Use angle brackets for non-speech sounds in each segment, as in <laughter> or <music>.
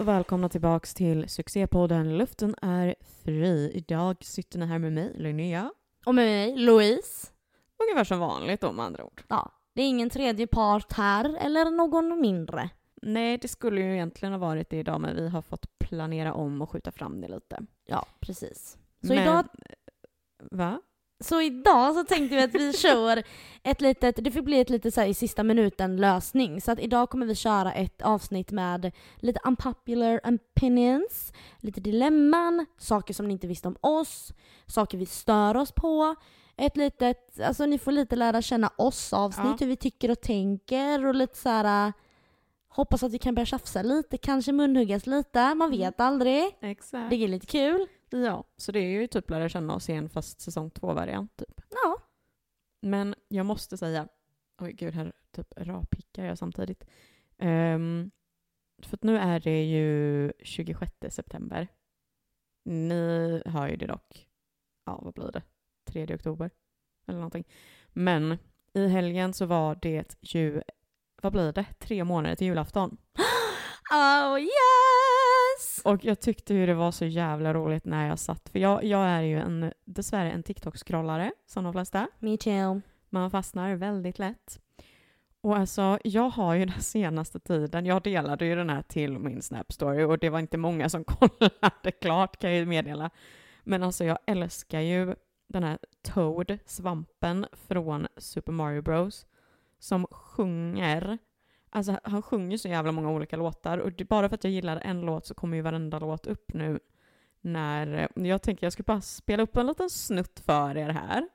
och välkomna tillbaks till succépodden Luften är fri. Idag sitter ni här med mig, Linnea. Och med mig, Louise. Ungefär som vanligt med andra ord. Ja, det är ingen tredje part här, eller någon mindre. Nej, det skulle ju egentligen ha varit det idag, men vi har fått planera om och skjuta fram det lite. Ja, precis. Så men, idag Va? Så idag så tänkte vi att vi kör ett litet, det får bli ett lite så i sista minuten lösning. Så att idag kommer vi köra ett avsnitt med lite unpopular opinions, lite dilemman, saker som ni inte visste om oss, saker vi stör oss på. Ett litet, alltså ni får lite lära känna oss avsnitt, Ja. hur vi tycker och tänker och lite så här. Hoppas att vi kan börja tjafsa lite, kanske munhuggas lite, man vet aldrig. Exakt. Det är lite kul. Ja, så det är ju typ lära känna oss igen fast säsong två-variant typ. Ja. Men jag måste säga, oj gud här typ rapickar jag samtidigt. Ehm, för att nu är det ju 26 september. Ni hör ju det dock, ja vad blir det, 3 oktober eller någonting. Men i helgen så var det ju, vad blir det, tre månader till julafton. <gasps> Oh yes! Och jag tyckte ju det var så jävla roligt när jag satt, för jag, jag är ju en, dessvärre en TikTok-scrollare som de flesta. Me too. Man fastnar väldigt lätt. Och alltså, jag har ju <laughs> den senaste tiden, jag delade ju den här till min Snap story och det var inte många som <laughs> kollade klart kan jag ju meddela. Men alltså jag älskar ju den här Toad, svampen från Super Mario Bros. Som sjunger, alltså han sjunger så jävla många olika låtar och det, bara för att jag gillar en låt så kommer ju varenda låt upp nu när, eh, jag tänker jag ska bara spela upp en liten snutt för er här.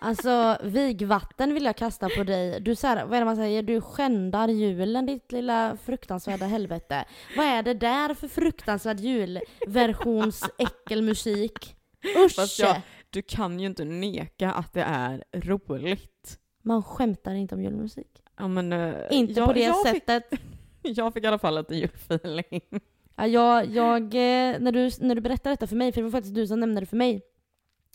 Alltså vigvatten vill jag kasta på dig. Du så här, vad är det man säger? Du skändar julen ditt lilla fruktansvärda helvete. Vad är det där för fruktansvärd julversions äckelmusik? Usch! jag- Du kan ju inte neka att det är roligt. Man skämtar inte om julmusik. Ja, men, eh, Inte jag, på det jag sättet. Fick, <laughs> jag fick i alla fall lite julfeeling. Ja, jag, jag, eh, när, du, när du berättade detta för mig, för det var faktiskt du som nämnde det för mig,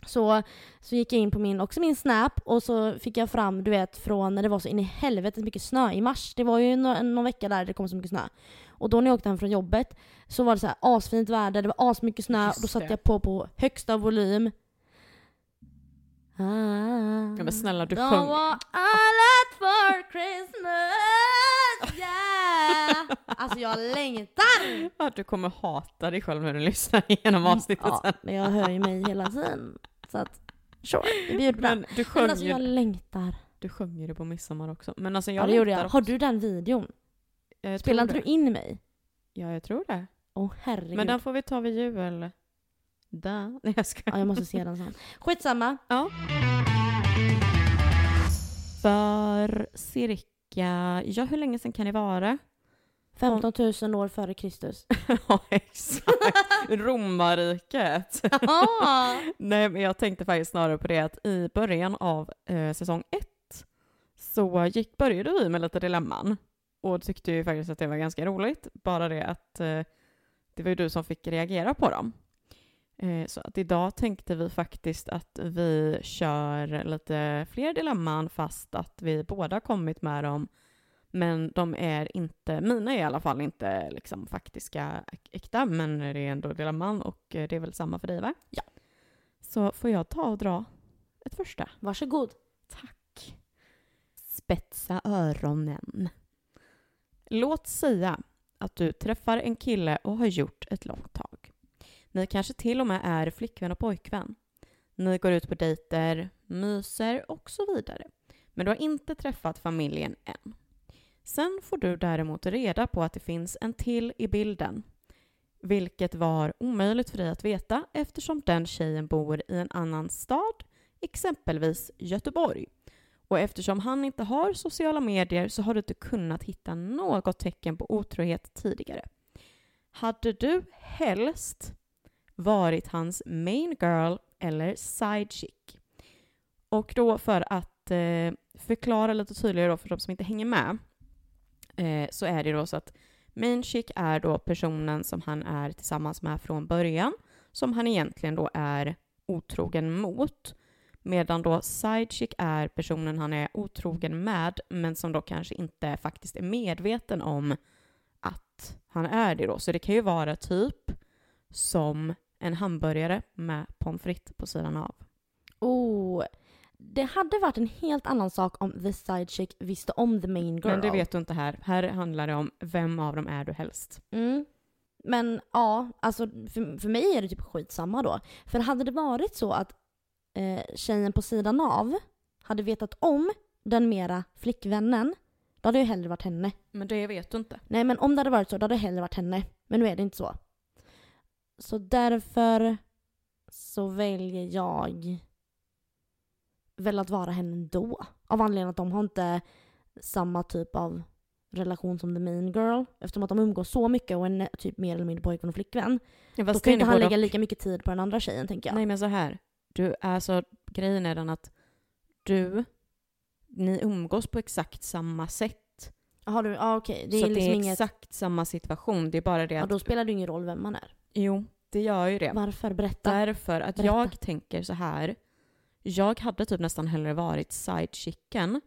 så, så gick jag in på min, också min Snap och så fick jag fram, du vet, från när det var så in i helvete mycket snö i mars. Det var ju nå- någon vecka där det kom så mycket snö. Och då när jag åkte hem från jobbet så var det så här asfint väder, det var asmycket snö och då satte jag på på högsta volym. Ah, Ja, men snälla, du Don't sjöng- lot for Christmas, yeah! Alltså jag längtar! Du kommer hata dig själv när du lyssnar igenom avsnittet Ja, sen. men jag hör ju mig hela tiden. Så att, sure, vi bjuder på. Men du Men sjöng, alltså ju, jag längtar. du sjöng ju det på midsommar också. Men alltså jag Ja det gjorde jag. Har också. du den videon? Jag Spelade inte du in mig? Ja, jag tror det. Åh herregud. Men den får vi ta vid jul. Da. <laughs> Nej, jag ska. Ja jag måste se den sen. Skitsamma. Ja. För cirka, ja hur länge sedan kan det vara? 15 000 år före Kristus. <laughs> ja, exakt. <laughs> Romarriket. <laughs> Nej, men jag tänkte faktiskt snarare på det att i början av eh, säsong ett så gick, började vi med lite dilemman och tyckte ju faktiskt att det var ganska roligt. Bara det att eh, det var ju du som fick reagera på dem. Eh, så att idag tänkte vi faktiskt att vi kör lite fler dilemman fast att vi båda kommit med dem. Men de är inte, mina är i alla fall inte liksom faktiska äk- äkta, men det är ändå dilemman och eh, det är väl samma för dig va? Ja. Så får jag ta och dra ett första. Varsågod. Tack. Spetsa öronen. Låt säga att du träffar en kille och har gjort ett långt tag. Ni kanske till och med är flickvän och pojkvän. Ni går ut på dejter, myser och så vidare. Men du har inte träffat familjen än. Sen får du däremot reda på att det finns en till i bilden. Vilket var omöjligt för dig att veta eftersom den tjejen bor i en annan stad, exempelvis Göteborg. Och eftersom han inte har sociala medier så har du inte kunnat hitta något tecken på otrohet tidigare. Hade du helst varit hans main girl eller side chick? Och då för att eh, förklara lite tydligare då för de som inte hänger med eh, så är det då så att Main chick är då personen som han är tillsammans med från början, som han egentligen då är otrogen mot. Medan då side chick är personen han är otrogen med, men som då kanske inte faktiskt är medveten om att han är det då. Så det kan ju vara typ som en hamburgare med pommes frites på sidan av. Oh, det hade varit en helt annan sak om the side chick visste om the main girl. Men det vet du inte här. Här handlar det om vem av dem är du helst. Mm. Men ja, alltså för, för mig är det typ skitsamma då. För hade det varit så att eh, tjejen på sidan av hade vetat om den mera flickvännen, då hade jag hellre varit henne. Men det vet du inte. Nej men om det hade varit så, då hade jag hellre varit henne. Men nu är det inte så. Så därför så väljer jag väl att vara henne ändå. Av anledningen att de har inte samma typ av relation som the main girl. Eftersom att de umgås så mycket och är typ mer eller mindre pojkvän och flickvän. Ja, Då kan inte han lägga och. lika mycket tid på den andra tjejen tänker jag. Nej men så här. Du, alltså grejen är den att du, ni umgås på exakt samma sätt. Har du, ja okej. Det är så liksom det är inget... exakt samma situation. Det är bara det Ja att, då spelar det ingen roll vem man är. jo, det gör ju det. Varför? Berätta. Därför att Berätta. jag tänker så här. Jag hade typ nästan hellre varit sidechicken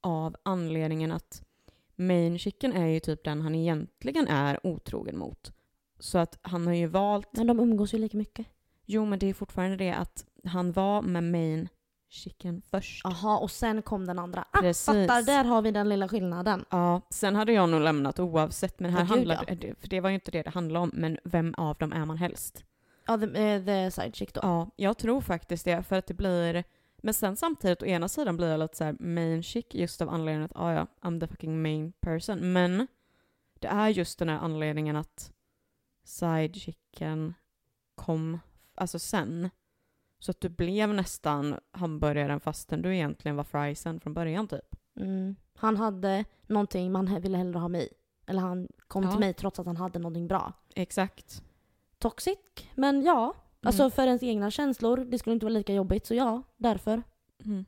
av anledningen att main chicken är ju typ den han egentligen är otrogen mot. Så att han har ju valt, Men de umgås ju lika mycket. jo men det är fortfarande det att han var med main chicken först. Jaha, och sen kom den andra. Ah, Precis. fattar, där har vi den lilla skillnaden. Ja, sen hade jag nog lämnat oavsett, men här Ja, handlade, det- för det var ju inte det det handlade om, men vem av dem är man helst? Ja, the, eh, the side chick då. Ja, jag tror faktiskt det, för att det blir... Men sen samtidigt, å ena sidan blir jag lite så här main chick just av anledningen att, ah, ja, I'm the fucking main person. Men det är just den här anledningen att sidechicken kom, alltså sen. Så att du blev nästan hamburgaren fastän du egentligen var friesen från början typ. Mm. Han hade någonting man ville hellre ha mig. Eller han kom Ja. till mig trots att han hade någonting bra. Exakt. Toxic, men ja. Alltså Mm. för ens egna känslor, det skulle inte vara lika jobbigt. Så ja, därför. Mm.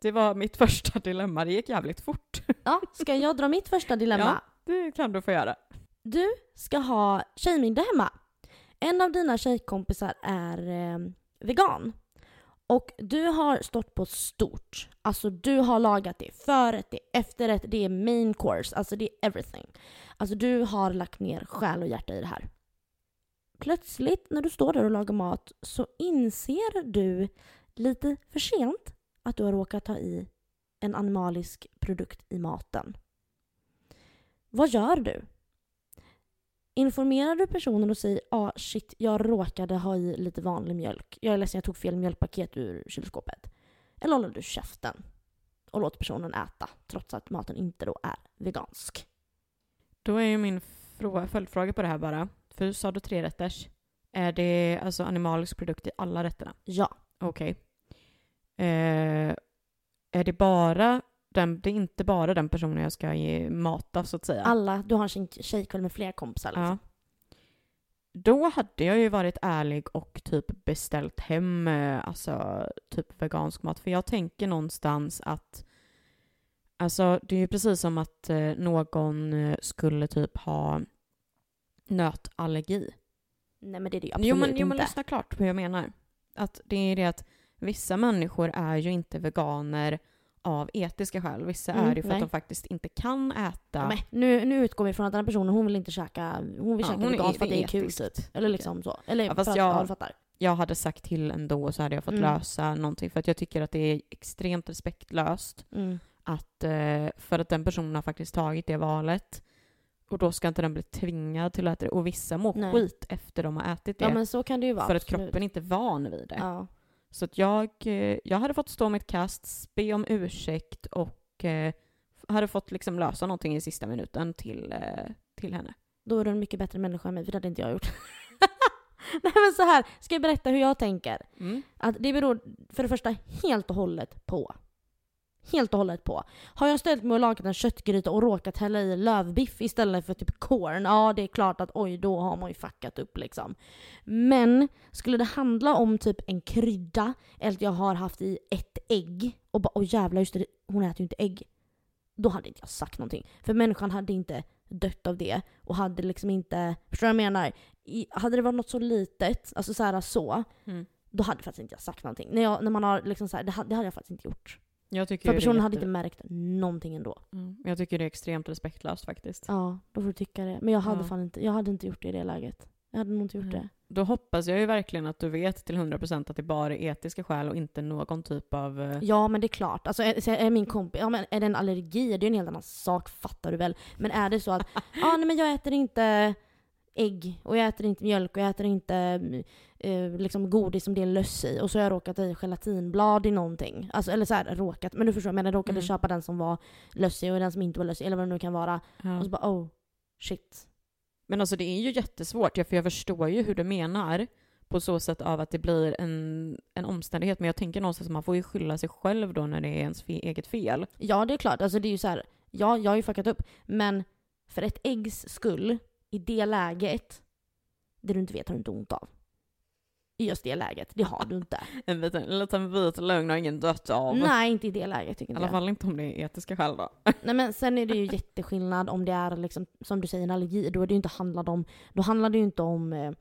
Det var mitt <laughs> första dilemma, det gick jävligt fort. Ja, ska jag dra mitt första dilemma? Det kan du få göra. Du ska ha tjejmiddag hemma. En av dina tjejkompisar är eh, vegan. Och du har stått på stort. Alltså du har lagat det förrätt, det är efterrätt, det är main course. Alltså det är everything. Alltså du har lagt ner själ och hjärta i det här. Plötsligt när du står där och lagar mat så inser du lite för sent att du har råkat ta i en animalisk produkt i maten. Vad gör du? Informerar du personen och säger ah, shit, jag råkade ha i lite vanlig mjölk. Jag är ledsen, jag tog fel mjölkpaket ur kylskåpet. Eller håller du käften och låter personen äta trots att maten inte då är vegansk? Då är ju min följdfråga på det här bara. För sa du tre rätters. Är det alltså animalisk produkt i alla rätterna? Ja. Okej. Eh, är det bara den, det är inte bara den personen jag ska ge mat av så att säga? Alla, du har en tjej- tjejkväll med fler kompisar liksom. Ja. Då hade jag ju varit ärlig och typ beställt hem eh, alltså typ vegansk mat. För jag tänker någonstans att alltså det är ju precis som att eh, någon eh, skulle typ ha nötallergi. Nej men det är det ju absolut Jo men, inte. jo men lyssna klart på hur jag menar. Att det är det att vissa människor är ju inte veganer av etiska skäl. Vissa Mm, är det ju för nej. att de faktiskt inte kan äta. Men nu, nu utgår vi från att den här personen hon vill inte käka, hon vill Ja, käka veganskt för att det är kul typ. Eller liksom så. Eller Ja, för fast att, jag- ja, fattar. jag hade sagt till ändå så hade jag fått Mm. lösa någonting. För att jag tycker att det är extremt respektlöst Mm. att, eh, för att den personen har faktiskt tagit det valet. Och då ska inte den bli tvingad till att äta det. Och vissa mår Nej. skit efter de har ätit det. Ja men så kan det ju vara. för att absolut. kroppen inte är van vid det. Ja. Så att jag, eh, jag hade fått stå mitt kast, be om ursäkt och eh, hade fått liksom lösa någonting i sista minuten till, eh, till henne. Då är du en mycket bättre människa än mig, för det hade inte jag gjort. <laughs> Nej men så här, ska jag berätta hur jag tänker? Mm. Att det beror för det första helt och hållet på. Helt och hållet på. Har jag ställt mig och lagat en köttgryta och råkat hälla i lövbiff istället för typ corn, ja det är klart att oj då har man ju fuckat upp liksom. Men skulle det handla om typ en krydda eller att jag har haft i ett ägg och bara oj jävlar just det, hon äter ju inte ägg. då hade inte jag sagt någonting. För människan hade inte dött av det och hade liksom inte, förstår du vad jag menar? I, hade det varit något så litet, alltså så här så, Mm. då hade faktiskt inte jag sagt någonting. När, jag, när man har liksom så här, det, det hade jag faktiskt inte gjort. För ju personen hade jätte- inte märkt någonting ändå. Mm. Jag tycker det är extremt respektlöst faktiskt. Ja, då får du tycka det. Men jag hade Ja. fan inte, jag hade inte gjort det i det läget. Jag hade nog inte gjort Mm. det. Då hoppas jag ju verkligen att du vet till 100% att det bara är etiska skäl och inte någon typ av... eh, Ja men det är klart. Alltså är, är min kompis, ja, men är det en allergi, det är en helt annan sak, fattar du väl. Men är det så att, ja <laughs> nej men jag äter inte ägg och jag äter inte mjölk och jag äter inte eh, liksom godis som det är löss i och så har jag råkat i gelatinblad i någonting. Alltså eller så här råkat, men du förstår, men jag råkade Mm. köpa den som var löss i och den som inte var löss i eller vad det nu kan vara. Ja. Och så bara oh, shit. Men alltså det är ju jättesvårt, för jag förstår ju hur du menar på så sätt av att det blir en, en omständighet. Men jag tänker någonstans att man får ju skylla sig själv då när det är ens fe- eget fel. Ja det är klart, alltså det är ju så här. ja jag har ju fuckat upp, men för ett äggs skull, i det läget, det du inte vet har du inte ont av. I just det läget, det har du inte. <laughs> En liten, en liten vit lögn har ingen dött av. Nej, inte i det läget tycker I inte alla jag. fall inte om det är etiska skäl då. <laughs> Nej men sen är det ju jätteskillnad om det är liksom, som du säger en allergi, då är det ju inte handlat om, då handlar det ju inte om eh,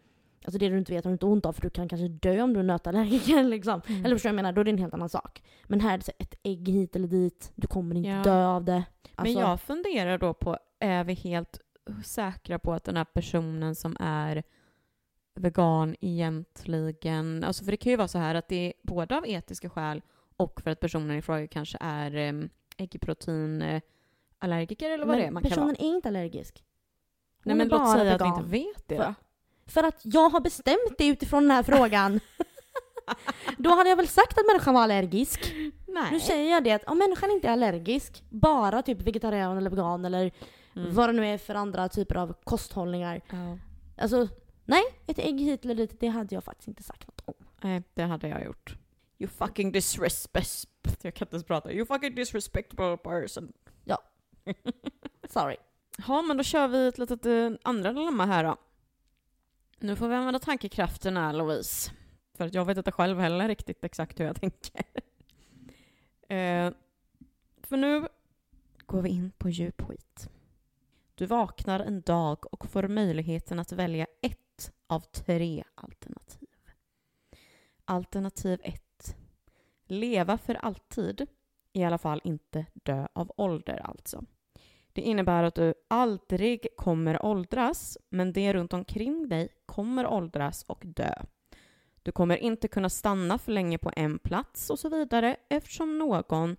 Alltså det du inte vet har du inte ont av för du kan kanske dö om du är nötallergiker <laughs> liksom. Mm. Eller förstår du jag menar? Då är det en helt annan sak. Men här är det så ett ägg hit eller dit, du kommer inte Ja. dö av det. Alltså, Men jag funderar då på, är vi helt säkra på att den här personen som är vegan egentligen, alltså för det kan ju vara så här att det är både av etiska skäl och för att personen i fråga kanske är um, äggproteinallergiker eller vad men det är man kan personen vara. är inte allergisk. Hon Nej men låt säga att vi vegan. inte vet det För-. För att jag har bestämt det utifrån den här frågan. <laughs> Då hade jag väl sagt att människan var allergisk. Nej. Nu säger jag det att om människan inte är allergisk, bara typ vegetarian eller vegan eller Mm. vad det nu är för andra typer av kosthållningar. Ja. Alltså, nej, ett ägg hit eller dit, det hade jag faktiskt inte sagt något om. Nej, det hade jag gjort. You fucking disrespect... Jag kan inte ens prata. You fucking disrespectable person. <laughs> Sorry. Ja, men då kör vi ett litet eh, andra dilemma här då. Nu får vi använda tankekrafterna, Louise. För jag vet inte själv heller riktigt exakt hur jag tänker. <laughs> eh, för nu går vi in på djup skit. Du vaknar en dag och får möjligheten att välja ett av tre alternativ. Alternativ 1. Leva för alltid. I alla fall inte dö av ålder alltså. Det innebär att du aldrig kommer åldras, men det runt omkring dig kommer åldras och dö. Du kommer inte kunna stanna för länge på en plats och så vidare eftersom någon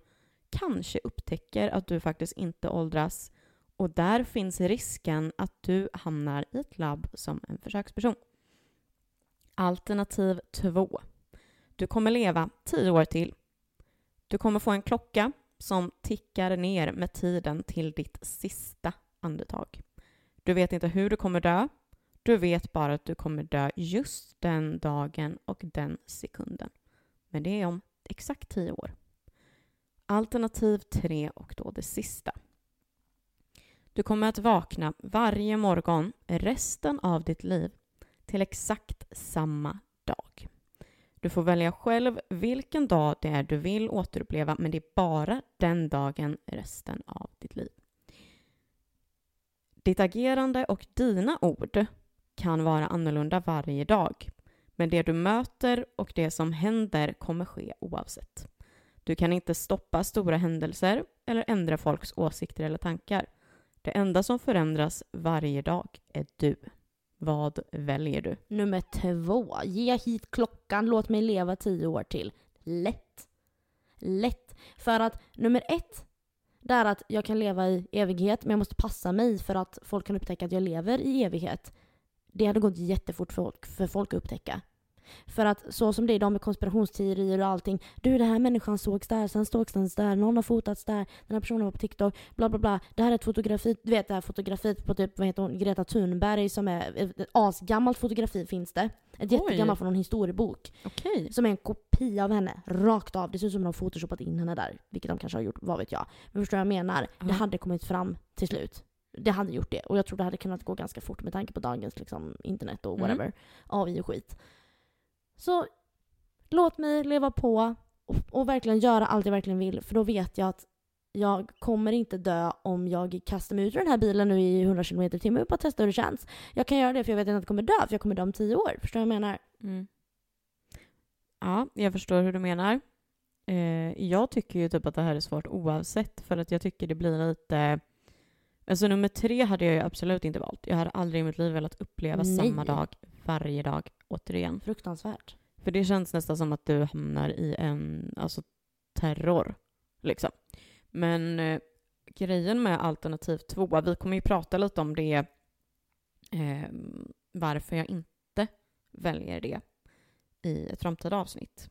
kanske upptäcker att du faktiskt inte åldras och där finns risken att du hamnar i ett labb som en försöksperson. Alternativ 2. Du kommer leva 10 år till. Du kommer få en klocka som tickar ner med tiden till ditt sista andetag. Du vet inte hur du kommer dö. Du vet bara att du kommer dö just den dagen och den sekunden. Men det är om exakt tio år. Alternativ 3 och då det sista. Du kommer att vakna varje morgon resten av ditt liv till exakt samma dag. Du får välja själv vilken dag det är du vill återuppleva men det är bara den dagen resten av ditt liv. Ditt agerande och dina ord kan vara annorlunda varje dag men det du möter och det som händer kommer ske oavsett. Du kan inte stoppa stora händelser eller ändra folks åsikter eller tankar. Det enda som förändras varje dag är du. Vad väljer du? Nummer två. Ge hit klockan, låt mig leva tio år till. Lätt. Lätt. För att nummer ett, det är att jag kan leva i evighet, men jag måste passa mig för att folk kan upptäcka att jag lever i evighet. Det hade gått jättefort för folk, för folk att upptäcka. För att så som det är idag med konspirationsteorier och allting. Du, den här människan sågs där, sen sågs den där, någon har fotats där, den här personen var på TikTok, bla bla bla. Det här är ett fotografi, du vet det här fotografiet på typ, vad heter hon, Greta Thunberg som är ett ett asgammalt fotografi finns det. Ett jättegammalt från någon historiebok. Okej. Som är en kopia av henne, rakt av. Det ser ut som att de har photoshopat in henne där. Vilket de kanske har gjort, vad vet jag. Men förstår du vad jag menar? Det Ja. hade kommit fram till slut. Det hade gjort det. Och jag tror det hade kunnat gå ganska fort med tanke på dagens liksom, internet och Mm. whatever. AI och skit. Så låt mig leva på och, och verkligen göra allt jag verkligen vill. För då vet jag att jag kommer inte dö om jag kastar mig ut ur den här bilen nu i 100 km i timmen och testar hur det känns. Jag kan göra det för jag vet inte att jag kommer dö, för jag kommer dö om tio år. Förstår du vad jag menar? Mm. Ja, jag förstår hur du menar. Eh, jag tycker ju typ att det här är svårt oavsett för att jag tycker det blir lite... Alltså nummer tre hade jag ju absolut inte valt. Jag hade aldrig i mitt liv velat uppleva Nej. samma dag varje dag återigen. Fruktansvärt. För det känns nästan som att du hamnar i en alltså, terror. Liksom. Men eh, grejen med alternativ två, vi kommer ju prata lite om det, eh, varför jag inte väljer det i ett framtida avsnitt.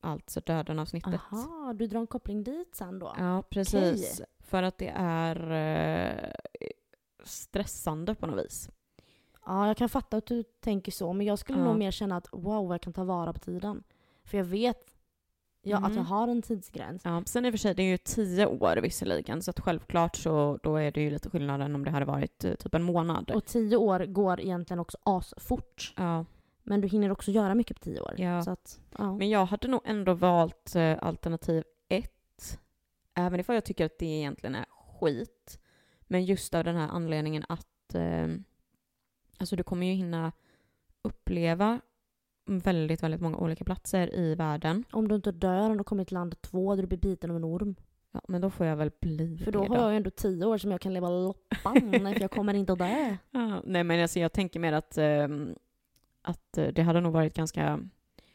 Alltså döden-avsnittet. Aha, du drar en koppling dit sen då? Ja, precis. För att det är eh, stressande på något vis. Ja, jag kan fatta att du tänker så, men jag skulle Ja. nog mer känna att wow, jag kan ta vara på tiden. För jag vet ja, att Mm. jag har en tidsgräns. Ja, sen i och för sig, det är ju tio år visserligen, så att självklart så då är det ju lite skillnad än om det hade varit eh, typ en månad. Och tio år går egentligen också asfort. Ja. Men du hinner också göra mycket på tio år. Ja. Så att, ja. Men jag hade nog ändå valt eh, alternativ ett. Även ifall jag tycker att det egentligen är skit. Men just av den här anledningen att eh, alltså du kommer ju hinna uppleva väldigt, väldigt många olika platser i världen. Om du inte dör om du kommer till land två där du blir biten av en orm. Ja, men då får jag väl bli För då det har jag ju ändå tio år som jag kan leva loppan, <laughs> för jag kommer inte att dö. Ja, nej men alltså jag tänker mer att, ehm, att eh, det hade nog varit ganska...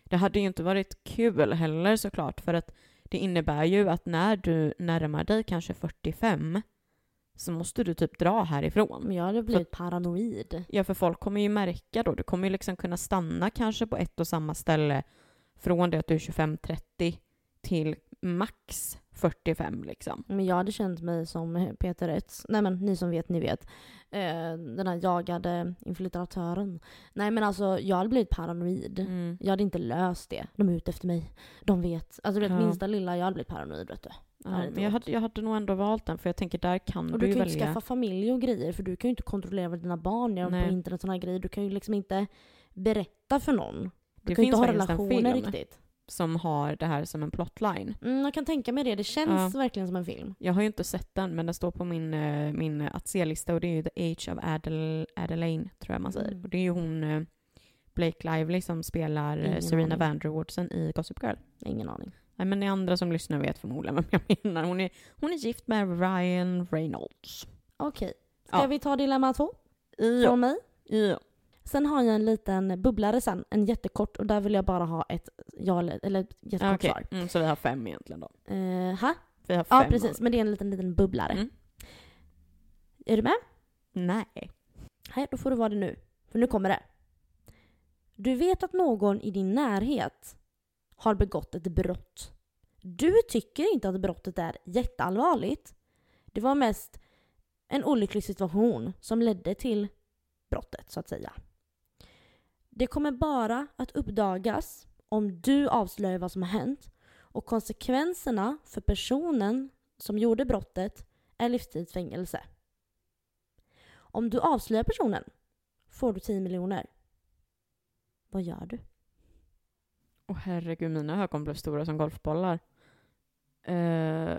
Det hade ju inte varit kul heller såklart för att det innebär ju att när du närmar dig kanske 45 så måste du typ dra härifrån. Men jag hade blivit paranoid. Ja, för folk kommer ju märka då. Du kommer ju liksom kunna stanna kanske på ett och samma ställe från det att du är 25-30 till max 45 liksom. Men jag hade känt mig som Peter Rätz. Nej men ni som vet, ni vet. Eh, den här jagade infiltratören. Nej men alltså jag hade blivit paranoid. Mm. Jag hade inte löst det. De är ute efter mig. De vet. Alltså du vet Ja. minsta lilla, jag hade blivit paranoid vet du. Ja, Nej, men jag hade, jag hade nog ändå valt den för jag tänker där kan Och du du kan ju inte välja. skaffa familj och grejer för du kan ju inte kontrollera vad dina barn gör på internet och här grejer. Du kan ju liksom inte berätta för någon. Du Det kan ju inte ha relationer riktigt. som har det här som en plotline. Mm, jag kan tänka mig det. Det känns verkligen som en film. Jag har ju inte sett den, men den står på min, eh, min att se-lista och det är ju The Age of Adel, Adelaine, tror jag man säger. Mm. Och det är ju hon, eh, Blake Lively, som spelar eh, Ingen Serena aning. Vanderwoodsen i Gossip Girl. Ingen aning. Nej, men ni andra som lyssnar vet förmodligen vem jag menar. Hon är, hon är gift med Ryan Reynolds. Okej. Ska Ja. vi ta dilemma två Ja. från mig? ja. Sen har jag en liten bubblare sen, en jättekort och där vill jag bara ha ett ja eller, eller ett jättekort Okej, svar. mm, så vi har fem egentligen då. Eh, ha? Vi har fem Ja precis, men det är en liten, liten bubblare. Mm. Är du med? Nej. Nej, då får du vara det nu. För nu kommer det. Du vet att någon i din närhet har begått ett brott. Du tycker inte att brottet är jätteallvarligt. Det var mest en olycklig situation som ledde till brottet, så att säga. Det kommer bara att uppdagas om du avslöjar vad som har hänt och konsekvenserna för personen som gjorde brottet är livstidsfängelse. Om du avslöjar personen får du 10 miljoner. Vad gör du? Åh herregud, mina ögon blev stora som golfbollar. Eh,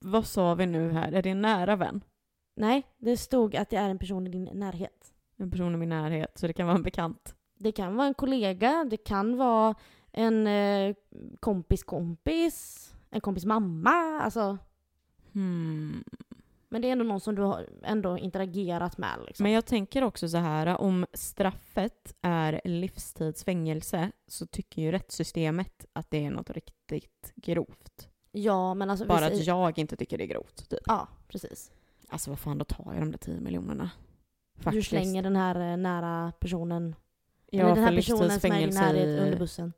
vad sa vi nu här? Är det en nära vän? Nej, det stod att det är en person i din närhet. En person i min närhet, så det kan vara en bekant. Det kan vara en kollega, det kan vara en eh, kompis kompis, en kompis mamma, alltså. Hmm. Men det är ändå någon som du har ändå interagerat med liksom. Men jag tänker också så här, om straffet är livstidsfängelse så tycker ju rättssystemet att det är något riktigt grovt. Ja, men alltså. Bara att säger- jag inte tycker det är grovt. Typ. Ja, precis. Alltså vad fan, då tar jag de där 10 miljonerna. Du Faktiskt. slänger den här eh, nära personen, ja, eller den här personen som är i närhet under bussen.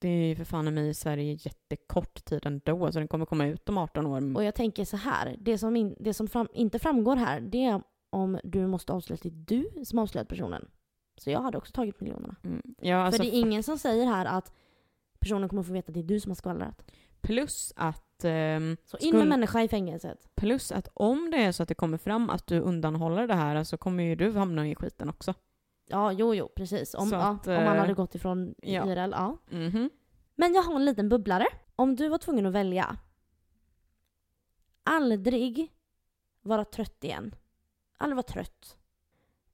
Det är ju för fan i mig i Sverige jättekort tid ändå, så den kommer komma ut om 18 år. Och jag tänker så här, det som, in, det som fram, inte framgår här, det är om du måste avslöja att det är du som avslöjat personen. Så jag hade också tagit miljonerna. Mm. Ja, alltså, För det är ingen som säger här att personen kommer få veta att det är du som har skvallrat. Plus att, ehm, Så in med människa i fängelset. plus att om det är så att det kommer fram att du undanhåller det här så kommer ju du hamna i skiten också. Ja, jo, jo, precis. Om, ja, att, om man eh, hade gått ifrån ja. IRL, ja. Mhm. Men jag har en liten bubblare. Om du var tvungen att välja aldrig vara trött igen. Aldrig vara trött.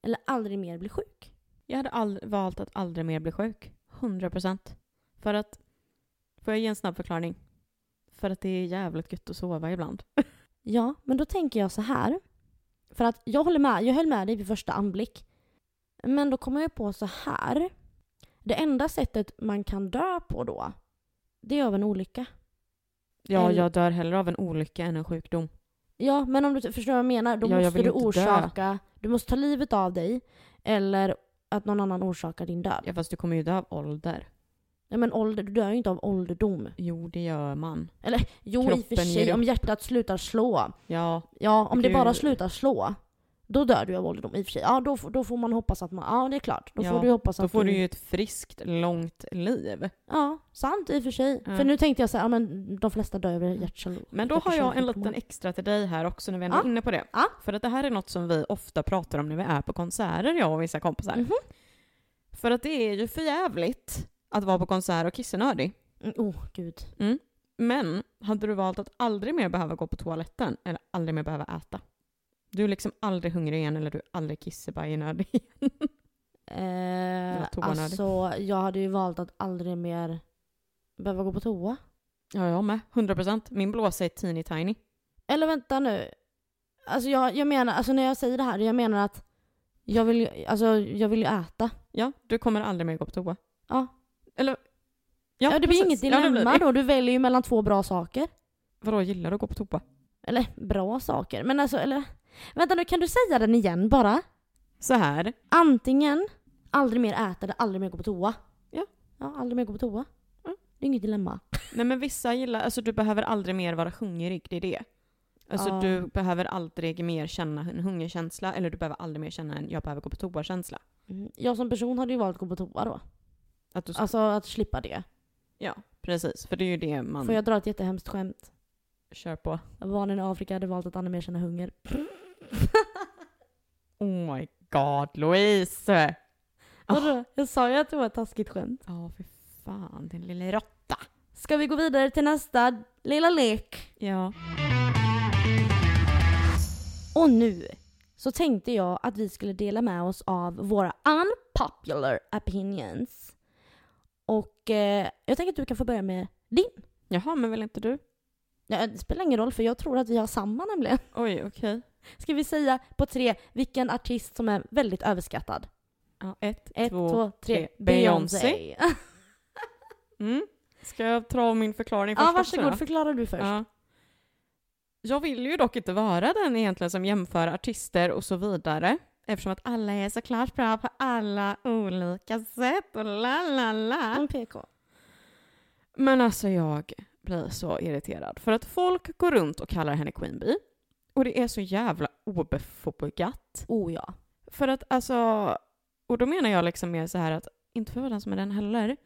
Eller aldrig mer bli sjuk. Jag hade all, valt att aldrig mer bli sjuk. 100 procent. För att... Får jag ge en snabb förklaring? För att det är jävligt gött att sova ibland. <laughs> Ja, men då tänker jag så här. För att jag håller med, jag höll med dig vid första anblick. Men då kommer jag på så här. Det enda sättet man kan dö på då, det är av en olycka. Ja, Eller- jag dör hellre av en olycka än en sjukdom. Ja, men om du förstår vad jag menar, då Ja, måste du inte dö. orsaka, du måste ta livet av dig. Eller att någon annan orsakar din död. Ja, fast du kommer ju dö av ålder. Ja, men ålder, du dör ju inte av ålderdom. Jo, det gör man. Jo, i och för Kroppen sig, om hjärtat slutar slå. Ja, Ja, om det bara slutar slå. Då dör du av ålderdom i och för sig. Ja, då, då får man hoppas att man... Ja, det är klart. Då Ja, får du hoppas då att får du ju ett friskt, långt liv. Ja, sant i och för sig. Ja. För nu tänkte jag så här, ja, men de flesta dör över hjärt Men då har jag en liten extra till dig här också när vi ändå är Ja. inne på det. Ja. För att det här är något som vi ofta pratar om när vi är på konserter, jag och vissa kompisar. Mhm. För att det är ju för jävligt att vara på konsert och kissnödig. Mm, Oh, gud. Men hade du valt att aldrig mer behöva gå på toaletten eller aldrig mer behöva äta? Du är liksom aldrig hungrig igen eller du är aldrig kissebajnödig <laughs> igen. Eh, alltså, jag hade ju valt att aldrig mer behöva gå på toa. Ja, jag med. 100%. Min blåsa är teeny tiny. Eller vänta nu. Alltså jag, jag menar, alltså när jag säger det här, jag menar att jag vill ju, alltså jag vill ju äta. Ja, du kommer aldrig mer gå på toa. Ja. Eller? Ja, det blir precis. inget Ja, dilemma blir det. då, du väljer ju mellan två bra saker. Vadå, gillar du att gå på toa? Eller bra saker, men alltså eller... Vänta nu, kan du säga den igen bara? Så här. Antingen aldrig mer äta eller aldrig mer gå på toa. Ja. Ja, aldrig mer gå på toa. Ja. Det är inget dilemma. Nej men vissa gillar, alltså du behöver aldrig mer vara hungrig, det är det. Alltså Ja. du behöver aldrig mer känna en hungerkänsla eller du behöver aldrig mer känna en jag behöver gå på toa-känsla. Mm. Jag som person hade ju valt att gå på toa då. Att du, Alltså att slippa det. Ja, precis. För det är ju det man Får jag dra ett jättehemskt skämt? kör på. Barnen i Afrika hade valt att aldrig mer känna hunger. Oh my god, Louise! Vadå? Jag sa ju att det var ett taskigt skämt. Ja, för fan, din lilla råtta. Ska vi gå vidare till nästa lilla lek? Ja. Och nu så tänkte jag att vi skulle dela med oss av våra unpopular opinions. Och eh, jag tänker att du kan få börja med din. Jaha, men väl inte du? Ja, det spelar ingen roll för jag tror att vi har samma nämligen. Oj, okej. Ska vi säga på tre vilken artist som är väldigt överskattad? Ja, ett, Ett, två, två, tre. Beyoncé. <laughs> Mm. Ska jag dra min förklaring först ja, också varsågod. då? Förklara du först. Ja. Jag vill ju dock inte vara den egentligen som jämför artister och så vidare. Eftersom att alla är såklart bra på alla olika sätt och la la la. PK. Men alltså jag blir så irriterad. För att folk går runt och kallar henne Queen Bee. Och det är så jävla obefogat. Oh ja. För att alltså, och då menar jag liksom mer så här att, inte för att vara den som är den heller,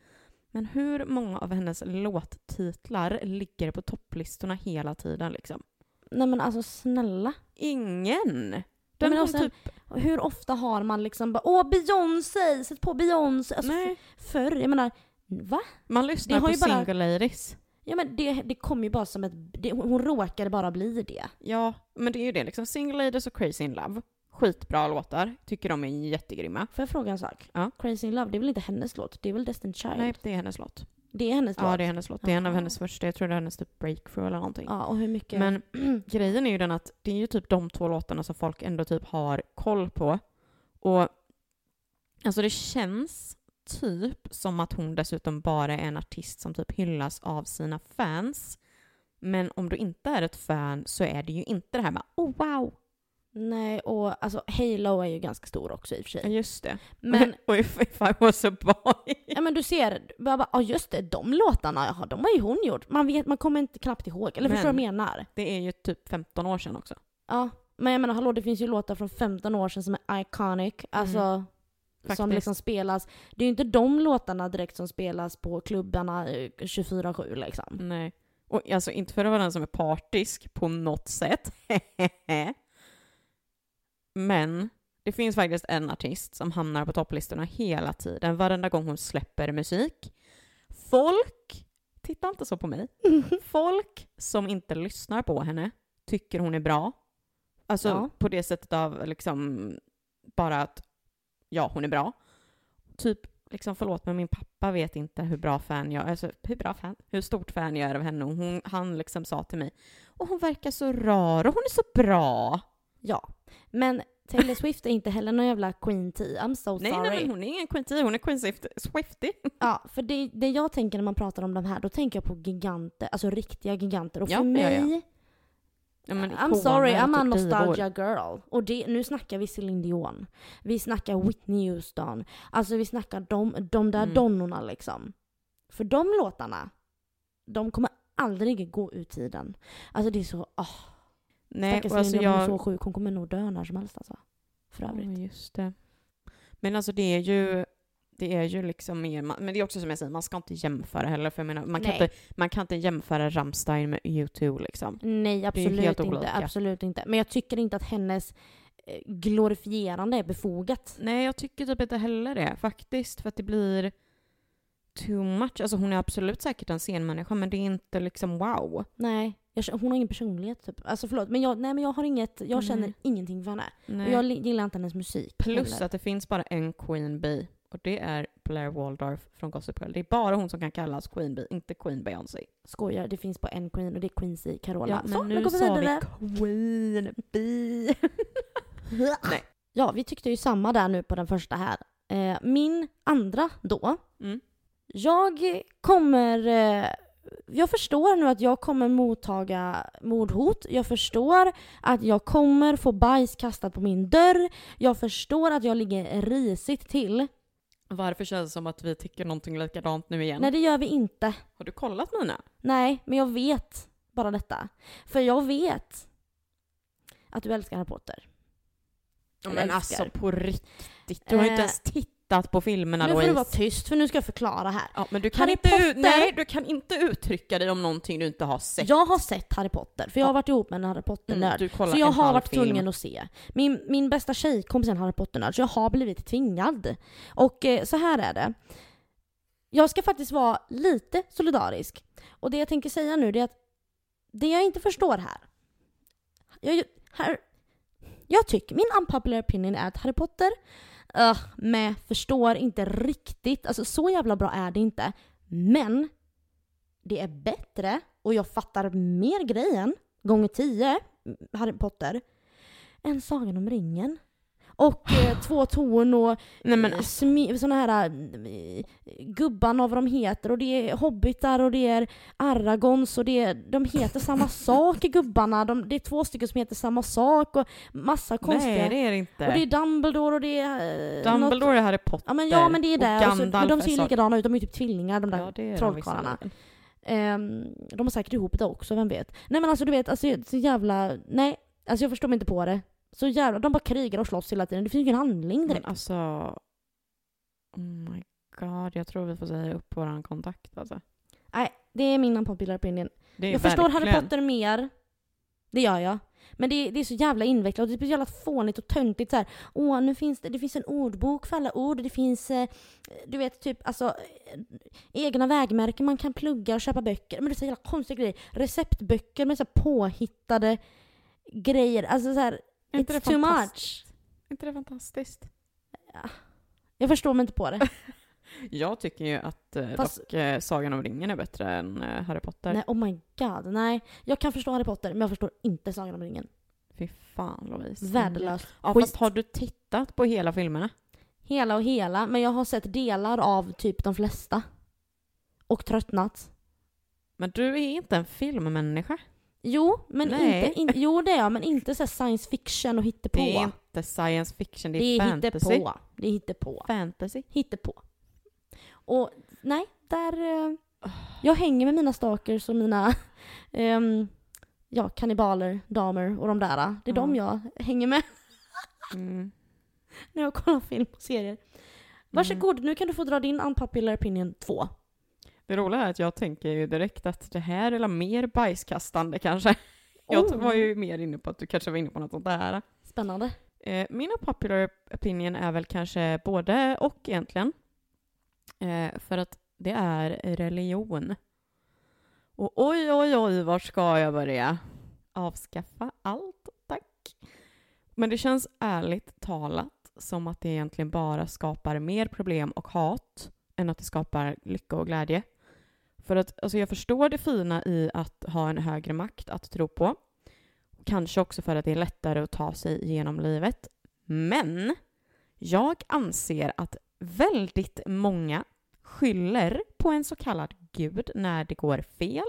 men hur många av hennes låttitlar ligger på topplistorna hela tiden liksom? Nej men alltså snälla. Ingen! men Den och sen- typ, Hur ofta har man liksom bara åh Beyoncé, sätt på Beyoncé. Alltså, nej, Förr, jag menar, va? man lyssnar på bara- single ladies. Ja men det, det kom ju bara som ett, det, hon råkade bara bli det. Ja, men det är ju det liksom. Single ladies och Crazy in Love. Skitbra låtar. Tycker de är jättegrymma. Får jag fråga en sak? Ja. Crazy in Love, det är väl inte hennes låt? Det är väl Destiny's Child? Nej, det är hennes låt. Det är hennes Ja, låt? det är hennes låt. Det är en av Jaha. hennes första. Jag tror det är hennes typ breakthrough eller någonting. Ja, och hur mycket? Men <clears throat> grejen är ju den att det är ju typ de två låtarna som folk ändå typ har koll på. Och alltså det känns typ som att hon dessutom bara är en artist som typ hyllas av sina fans. Men om du inte är ett fan så är det ju inte det här med oh wow. Nej, och alltså Halo är ju ganska stor också i och för sig. just det. Men, <laughs> och if, if I was a boy. ja men du ser, ja just det, de låtarna, jaha, de har ju hon gjort. Man vet, man kommer inte knappt ihåg. Eller förstår du vad jag menar? Det är ju typ 15 år sedan också. Ja, men jag menar hallå, det finns ju låtar från 15 år sedan som är iconic. Alltså, som Faktiskt. liksom spelas. Det är ju inte de låtarna direkt som spelas på klubbarna eh, 24-7 liksom. Nej. Och alltså inte för att vara den som är partisk på något sätt. <laughs> Men det finns faktiskt en artist som hamnar på topplistorna hela tiden, varenda gång hon släpper musik. Folk, titta inte så på mig, <laughs> folk som inte lyssnar på henne tycker hon är bra. Alltså Ja. på det sättet av liksom bara att ja, hon är bra. Typ, liksom förlåt men min pappa vet inte hur bra fan jag alltså hur bra fan, hur stort fan jag är av henne. Och hon, han liksom sa till mig, och hon verkar så rar och hon är så bra. Ja. Men Taylor <laughs> Swift är inte heller någon jävla Queen T. I'm so Nej, sorry. nej men hon är ingen Queen T, hon är Queen Swift, Swifty. <laughs> Ja, för det, det jag tänker när man pratar om de här, då tänker jag på giganter, alltså riktiga giganter. Och för ja, mig, ja. Ja, men I'm sorry, I'm a typ nostalgia girl. Och det, nu snackar vi Celine Dion. Vi snackar Whitney Houston. Alltså vi snackar de, de där Mm. donnorna liksom. För de låtarna, de kommer aldrig gå ur tiden. Alltså det är så, åh. Nej, Stackars alltså Celine Dion, hon är jag... så sjuk. Hon kommer nog dö när som helst alltså. För Ja, övrigt. just det. Men alltså det är ju, det är ju liksom mer, men det är också som jag säger, man ska inte jämföra heller för jag menar, man kan, Nej. inte, man kan inte jämföra Rammstein med U2 liksom. Nej, absolut inte. Absolut inte. Men jag tycker inte att hennes eh, glorifierande är befogat. Nej, jag tycker typ inte heller det faktiskt, för att det blir too much. Alltså hon är absolut säkert en scenmänniska, men det är inte liksom wow. Nej, jag, hon har ingen personlighet typ. Alltså förlåt, men jag, nej, men jag har inget, jag känner Nej. ingenting för henne. Nej. Och jag gillar inte hennes musik. Plus heller. att det finns bara en Queen Bee, och det är Blair Waldorf från Gossip Girl. Det är bara hon som kan kallas Queen Bee, inte Queen Beyoncé. Skojar, det finns bara en Queen och det är Queen C, Carola. Ja, Så, men nu nu går vi sa vi Queen Bee. <laughs> Nej. Ja, vi tyckte ju samma där nu på den första här. Eh, min andra då. Mm. Jag kommer... Eh, jag förstår nu att jag kommer mottaga mordhot. Jag förstår att jag kommer få bajs kastat på min dörr. Jag förstår att jag ligger risigt till. Varför känns det som att vi tycker någonting likadant nu igen? Nej, det gör vi inte. Har du kollat mina? Nej, men jag vet bara detta. För jag vet att du älskar Harry Potter. Ja, men älskar. alltså på riktigt. Du har ju inte Eh, ens tittat på filmerna Nu får Louise. du vara tyst för nu ska jag förklara här. Ja, men du kan, Harry inte, Potter- nej, du kan inte uttrycka dig om någonting du inte har sett. Jag har sett Harry Potter, för jag har varit ihop med en Harry Potter-nörd. Mm, Så jag har varit film. tvungen att se. Min, min bästa tjejkompis är en Harry Potter-nörd, så jag har blivit tvingad. Och eh, så här är det. Jag ska faktiskt vara lite solidarisk. Och det jag tänker säga nu är att det jag inte förstår här. Jag, här, jag tycker, min unpopular opinion är att Harry Potter uh, med förstår inte riktigt, alltså så jävla bra är det inte. Men det är bättre och jag fattar mer grejen, gånger tio, Harry Potter, än Sagan om ringen. Och eh, två torn och Nej men eh, alltså, smi- såna här eh, gubbarna och vad de heter och det är hobbitar och det är aragons och det är, de heter samma <laughs> sak gubbarna. De, det är två stycken som heter samma sak och massa konstiga. nej det är det inte. och det är Dumbledore och det är... eh, något- Dumbledore är Harry Potter. Ja men, ja men det är det. Och så, men de ser ju likadana ut, de är ju typ tvillingar de där Ja, de trollkarlarna. Ehm, de har säkert ihop det också, vem vet. Nej men alltså du vet, alltså, så jävla... Nej, alltså jag förstår mig inte på det. Så jävla... De bara krigar och slåss hela tiden. Det finns ingen handling Men direkt. alltså... Oh my god, jag tror vi får säga upp våran kontakt alltså. Nej, det är min unpopular opinion. Det är Jag förstår Harry verkligen- Potter mer. Det gör jag. Men det, det är så jävla invecklat och det blir så jävla fånigt och töntigt så här. Åh, nu finns det, det finns en ordbok för alla ord. Det finns, eh, du vet, typ alltså eh, egna vägmärken man kan plugga och köpa böcker. Men det är så jävla konstiga grejer. Receptböcker med så här påhittade grejer. Alltså så här, it's det too fantastiskt? much. Är inte det fantastiskt? Jag förstår mig inte på det. <laughs> Jag tycker ju att eh, Fast- dock, eh, Sagan om ringen är bättre än eh, Harry Potter. Nej, oh my god. Nej, jag kan förstå Harry Potter men jag förstår inte Sagan om ringen. Fy fan Louise. Värdelöst. Ja, Skit. fast har du tittat på hela filmerna? Hela och hela, men jag har sett delar av typ de flesta. Och tröttnat. Men du är inte en filmmänniska. Jo, men Nej. inte, in, jo det är jag, men inte så science fiction och hittepå. Det är inte science fiction, det är, det är fantasy. hittepå. Det är hittepå. Fantasy. Hittepå. Och nej, där... eh, Jag hänger med mina stalkers och mina <laughs> ehm, ja, kannibaler, damer och de där. Det är de jag hänger med Mm. <laughs> när jag kollar film och serier. Varsågod, nu kan du få dra din unpopular opinion 2. Det roliga är att jag tänker ju direkt att det här är mer bajskastande kanske. <laughs> Jag Oh. var ju mer inne på att du kanske var inne på något sånt där. Spännande. Eh, min popular opinion är väl kanske både och egentligen. Eh, för att det är religion. Och oj, oj, oj, var ska jag börja? avskaffa allt, tack. Men det känns ärligt talat som att det egentligen bara skapar mer problem och hat än att det skapar lycka och glädje. För att alltså jag förstår det fina i att ha en högre makt att tro på. Kanske också för att det är lättare att ta sig genom livet. Men jag anser att väldigt många skyller på en så kallad gud när det går fel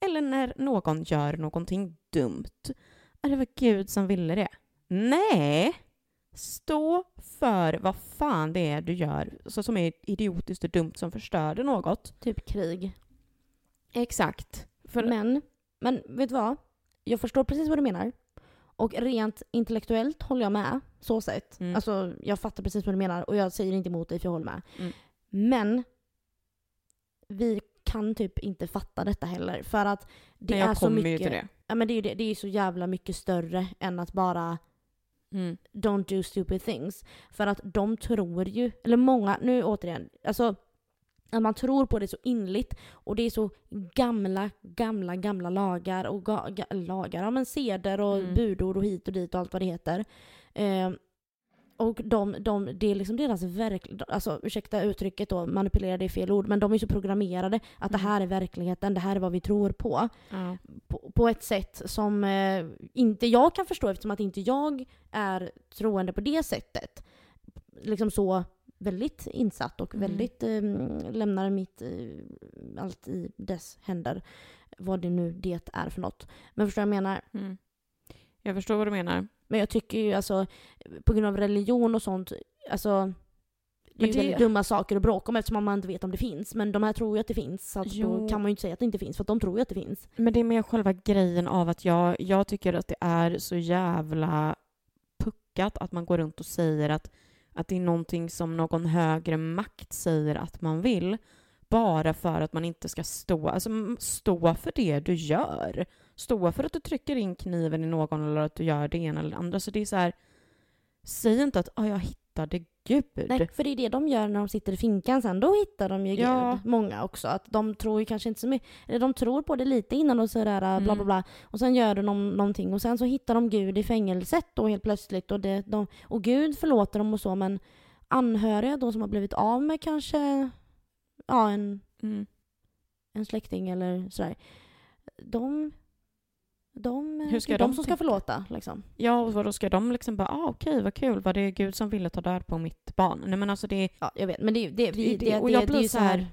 eller när någon gör någonting dumt. Är det var Gud som ville det? Nej! Stå för vad fan det är du gör så som är idiotiskt och dumt som förstörde något. Typ krig. Exakt. För, Men, men vet du vad? Jag förstår precis vad du menar. Och rent intellektuellt håller jag med, så sett. Mm. Alltså jag fattar precis vad du menar och jag säger inte emot dig för jag håller med. Mm. Men vi kan typ inte fatta detta heller. För att det är så mycket... ju till det. Ja men det är ju det. Det är så jävla mycket större än att bara Mm. don't do stupid things. För att de tror ju, eller många, nu återigen, alltså att man tror på det så inligt och det är så gamla, gamla, gamla lagar och ga, ga, lagar, ja men seder och Mm. budord och hit och dit och allt vad det heter. Eh, och de, de, det är liksom deras verk... Alltså ursäkta uttrycket då, manipulera det är fel ord, men de är så programmerade att det Mm. här är verkligheten, det här är vad vi tror på Ja. på, på ett sätt som eh, inte jag kan förstå eftersom att inte jag är troende på det sättet. Liksom så väldigt insatt och Mm. väldigt eh, lämnar mitt eh, allt i dess händer. Vad det nu det är för något. Men förstår du vad jag menar? Mm. Jag förstår vad du menar. Men jag tycker ju alltså på grund av religion och sånt, alltså det är ju väldigt dumma saker att bråka om eftersom man inte vet om det finns. Men de här tror ju att det finns. Så då kan man ju inte säga att det inte finns för att de tror ju att det finns. Men det är mer själva grejen av att jag, jag tycker att det är så jävla puckat att man går runt och säger att, att det är någonting som någon högre makt säger att man vill bara för att man inte ska stå, alltså stå för det du gör. Stå för att du trycker in kniven i någon eller att du gör det ena eller det andra. Så det är så här, säg inte att ah, jag hittade Gud. Nej, för det är det de gör när de sitter i finkan sen. Då hittar de ju Ja. Gud. Många också. Att de tror ju kanske inte så mycket. Eller de tror på det lite innan och sådär bla bla Mm. bla. Och sen gör de någon, någonting och sen så hittar de Gud i fängelset då helt plötsligt. Och, det, de, och Gud förlåter dem och så men anhöriga då som har blivit av med kanske ja, en, Mm. en släkting eller sådär. De, de, Hur ska det de de som ska tänka? förlåta liksom. Ja, och vad då ska de liksom bara, ah, okej, vad kul, var det Gud som ville ta död på mitt barn? Nej men alltså det Ja, jag vet. Men det, det, vi, Det- det, det- och det, jag det, blir är ju så så här- här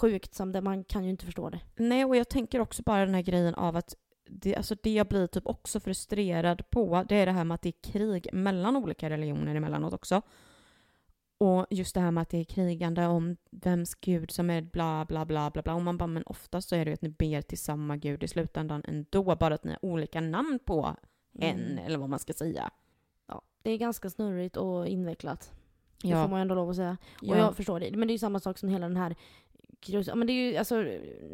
sjukt som det, man kan ju inte förstå det. nej och jag tänker också bara den här grejen av att det, alltså det jag blir typ också frustrerad på, det är det här med att det är krig mellan olika religioner emellanåt också. Och just det här med att det är krigande om vems gud som är bla bla bla bla bla. Och man bara, men oftast så är det ju att ni ber till samma gud i slutändan ändå, bara att ni har olika namn på en, Mm. eller vad man ska säga. Ja, det är ganska snurrigt och invecklat. Det får Ja, man ju ändå lov att säga. ja. Och jag förstår det. Men det är ju samma sak som hela den här krus- Ja, men det är ju, alltså,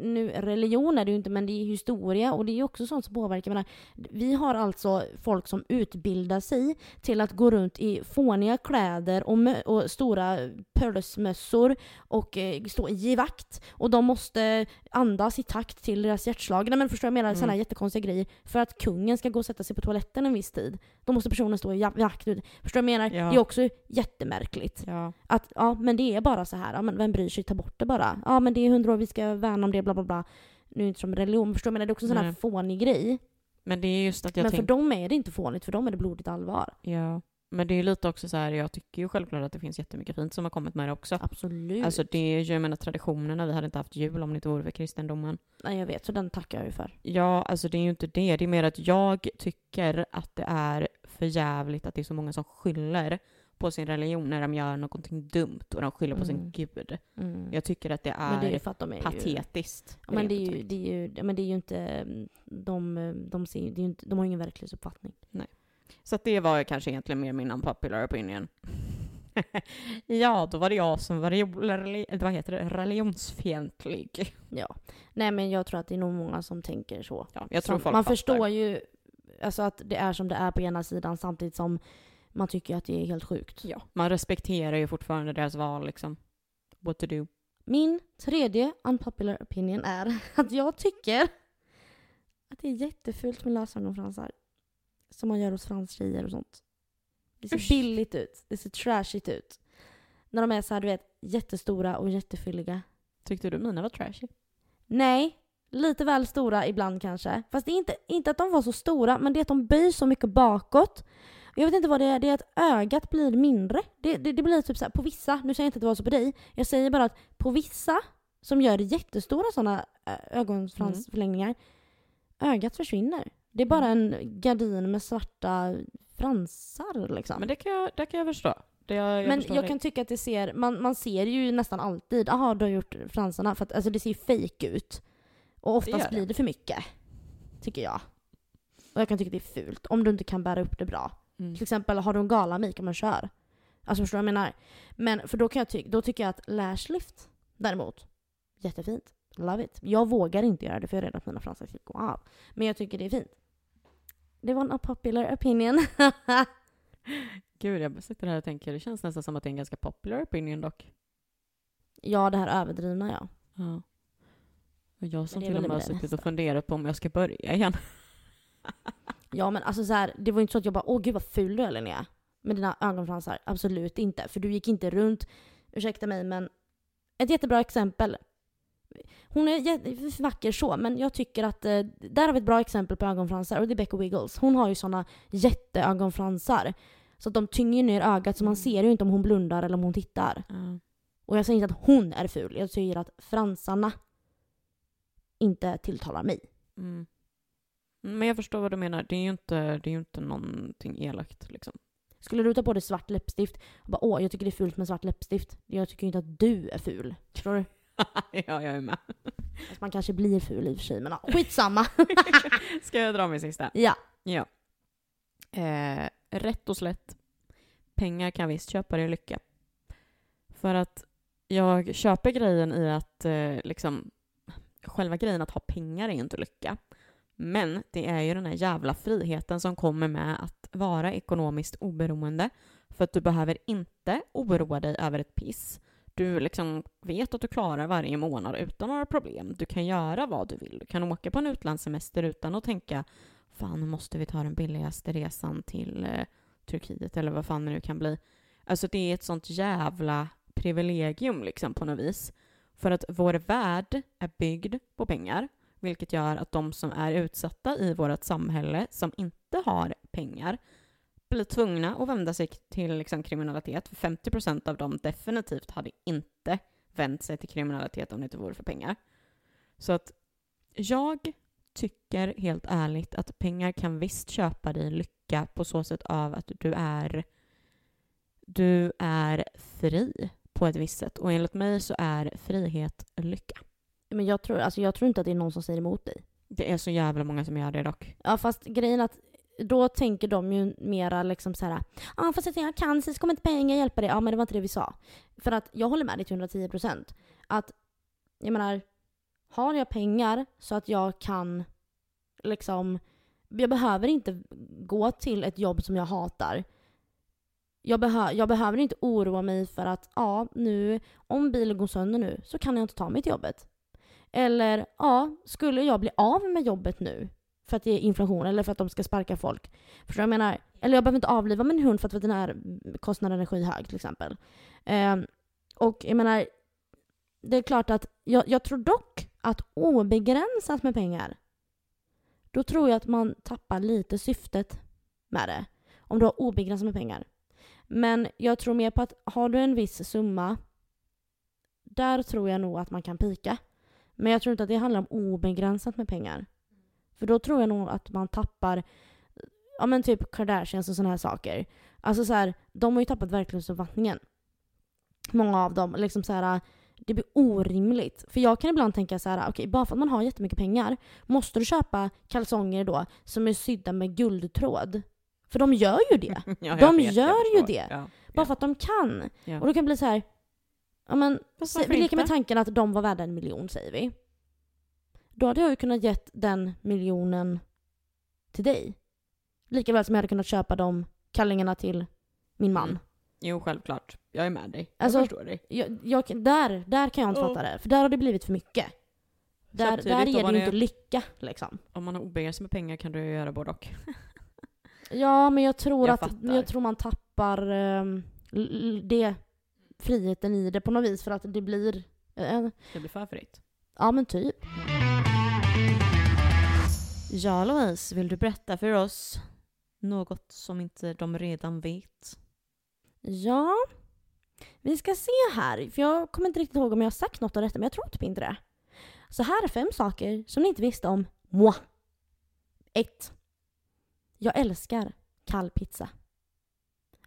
nu, religion är det ju inte, men det är historia och det är ju också sånt som påverkar. Menar, vi har alltså folk som utbildar sig till att gå runt i fåniga kläder och, och stora pölsmössor och eh, stå i givakt. Och de måste andas i takt till deras hjärtslag. Nej men förstår jag menar? Mm. Sådana jättekonstiga grejer. För att kungen ska gå och sätta sig på toaletten en viss tid. Då måste personen stå i jakt. Förstår du vad jag menar? Ja. Det är också jättemärkligt. ja. Att ja, men det är bara så här. Ja, men vem bryr sig? Ta bort det bara. Ja, men det är hundra år, vi ska värna om det, bla bla bla. Nu är det inte som religion, förstår du? Men det är också en sån här Nej. fånig grej. Men det är just att jag men för tänker... dem är det inte fånigt, för dem är det blodigt allvar. Ja. Men det är ju lite också så här, jag tycker ju självklart att det finns jättemycket fint som har kommit med det också. Absolut. Alltså det är ju, jag menar traditionerna, vi hade inte haft jul om det inte vore för kristendomen. Nej, jag vet, så den tackar jag ju för. Ja, alltså det är ju inte det. Det är mer att jag tycker att det är för jävligt att det är så många som skyller på sin religion när de gör någonting dumt och de skyller på sin Mm. gud. Mm. Jag tycker att det är, men det är ju för att de är ju... patetiskt. Ja, men det är ju, det är ju, men det är ju inte... De, de, ser, det är ju inte, de har ju ingen verklighetsuppfattning. sagt. Så det var ju kanske egentligen mer min unpopular opinion. <laughs> ja, då var det jag som var vad heter det? religionsfientlig. Ja. Nej, men jag tror att det är nog många som tänker så. Ja, jag tror Som- folk man fattar. förstår ju alltså, att det är som det är på ena sidan samtidigt som man tycker att det är helt sjukt. Ja, man respekterar ju fortfarande deras val liksom. What to do. Min tredje unpopular opinion är <laughs> att jag tycker att det är jättefult med lösögonfransar. Som man gör hos franstjejer och sånt. Det ser Usch. billigt ut. Det ser trashigt ut. När de är så här, du vet, jättestora och jättefylliga. Tyckte du mina var trashy? Nej, lite väl stora ibland kanske. Fast det är inte, inte att de var så stora, men det är att de böjs så mycket bakåt. Jag vet inte vad det är, det är att ögat blir mindre. Det, det, det blir typ så här, på vissa, nu säger jag inte att det var så på dig, jag säger bara att på vissa som gör jättestora sådana ögonfransförlängningar, ögat försvinner. Det är bara en gardin med svarta fransar liksom. Men det kan jag, det kan jag förstå. Det jag, jag Men jag dig. kan tycka att det ser, man, man ser ju nästan alltid, jaha du har gjort fransarna, för att alltså, det ser ju fake ut. Och Det oftast det. blir det för mycket. Tycker jag. Och jag kan tycka det är fult, om du inte kan bära upp det bra. Mm. Till exempel, har du en galamik om man kör? Alltså förstår du vad jag menar? Men för då, kan jag ty- då tycker jag att lashlift däremot, jättefint. Love it. Jag vågar inte göra det för jag är rädd att mina fransar ska gå av. Men jag tycker det är fint. Det var en unpopular opinion. <laughs> Gud, jag sitter här och tänker, det känns nästan som att det är en ganska popular opinion dock. ja, det här överdrivna ja. Ja. Och jag som till och med har suttit och funderat på om jag ska börja igen. <laughs> Ja men alltså så här, det var inte så att jag bara åh gud vad ful du är Linnea. Med dina ögonfransar. Absolut inte. För du gick inte runt, ursäkta mig men, ett jättebra exempel. Hon är vacker så, men jag tycker att eh, där har vi ett bra exempel på ögonfransar och det är Becca Wiggles. Hon har ju såna jätteögonfransar. Så att de tynger ner ögat så man Mm. ser ju inte om hon blundar eller om hon tittar. Ja. Och jag säger inte att hon är ful, jag säger att fransarna inte tilltalar mig. Mm. Men jag förstår vad du menar. Det är ju inte, det är inte någonting elakt liksom. Skulle du ta på dig svart läppstift och bara åh, jag tycker det är fult med svart läppstift. Jag tycker inte att du är ful. Förstår du? <laughs> ja, jag är med. Fast man kanske blir ful i och för sig, men ja, skitsamma. <laughs> Ska jag dra min sista? ja. Ja. Eh, rätt och slätt. Pengar kan visst köpa dig lycka. För att jag köper grejen i att eh, liksom själva grejen att ha pengar är inte lycka. Men det är ju den här jävla friheten som kommer med att vara ekonomiskt oberoende. För att du behöver inte oroa dig över ett piss. Du liksom vet att du klarar varje månad utan några problem. Du kan göra vad du vill. Du kan åka på en utlandssemester utan att tänka fan, nu måste vi ta den billigaste resan till eh, Turkiet eller vad fan det nu kan bli. Alltså det är ett sånt jävla privilegium liksom på något vis. För att vår värld är byggd på pengar, vilket gör att de som är utsatta i vårt samhälle som inte har pengar blir tvungna att vända sig till liksom, kriminalitet. För 50% av dem definitivt hade inte vänt sig till kriminalitet om det inte vore för pengar. Så att jag tycker helt ärligt att pengar kan visst köpa dig lycka på så sätt av att du är du är fri på ett visst sätt. Och enligt mig så är frihet lycka. Men jag tror, alltså jag tror inte att det är någon som säger emot dig. Det är så jävla många som gör det dock. Ja fast grejen att då tänker de ju mera liksom så här. Ja fast jag kan så kommer inte pengar hjälpa dig. Ja men det var inte det vi sa. För att jag håller med dig till 110%. Att, jag menar, har jag pengar så att jag kan liksom, jag behöver inte gå till ett jobb som jag hatar. Jag, behö jag behöver inte oroa mig för att, ja nu, om bilen går sönder nu så kan jag inte ta mig till jobbet. Eller, ja, skulle jag bli av med jobbet nu för att det är inflation eller för att de ska sparka folk. Förstår du jag menar? Eller jag behöver inte avliva min hund för att veterinärkostnaden är skyhög till exempel. Eh, och jag menar, det är klart att jag, jag tror dock att obegränsat med pengar, då tror jag att man tappar lite syftet med det. Om du har obegränsat med pengar. Men jag tror mer på att har du en viss summa, där tror jag nog att man kan pika. Men jag tror inte att det handlar om obegränsat med pengar. För då tror jag nog att man tappar, ja men typ Kardashians och sådana här saker. Alltså så här, de har ju tappat verklighetsuppfattningen. Många av dem. Liksom så här, det blir orimligt. För jag kan ibland tänka så här, okej bara för att man har jättemycket pengar, måste du köpa kalsonger då som är sydda med guldtråd? För de gör ju det. <laughs> Ja, De vet, gör ju det. Ja, Bara för att de kan. ja. Och då kan det bli så här, ja men vi leker med tanken att de var värda en miljon säger vi. Då hade jag ju kunnat gett den miljonen till dig. Lika väl som jag hade kunnat köpa de kallingarna till min man. Mm. Jo, självklart. Jag är med dig. Jag Alltså- förstår dig. Jag, jag, där, där kan jag inte fatta det. För där har det blivit för mycket. Där, där var det ju inte lycka liksom. Om man har obegränsat med pengar kan du göra både och. Ja, men jag tror Jag att fattar. jag tror man tappar l- det, friheten i det på något vis för att det blir, eh, Det blir för fritt. ja men typ. Ja Louise, vill du berätta för oss något som inte de redan vet? Ja, vi ska se här, för jag kommer inte riktigt ihåg om jag har sagt något av detta, men jag tror typ inte det. Så här är fem saker som ni inte visste om moi. 1. Jag älskar kall pizza.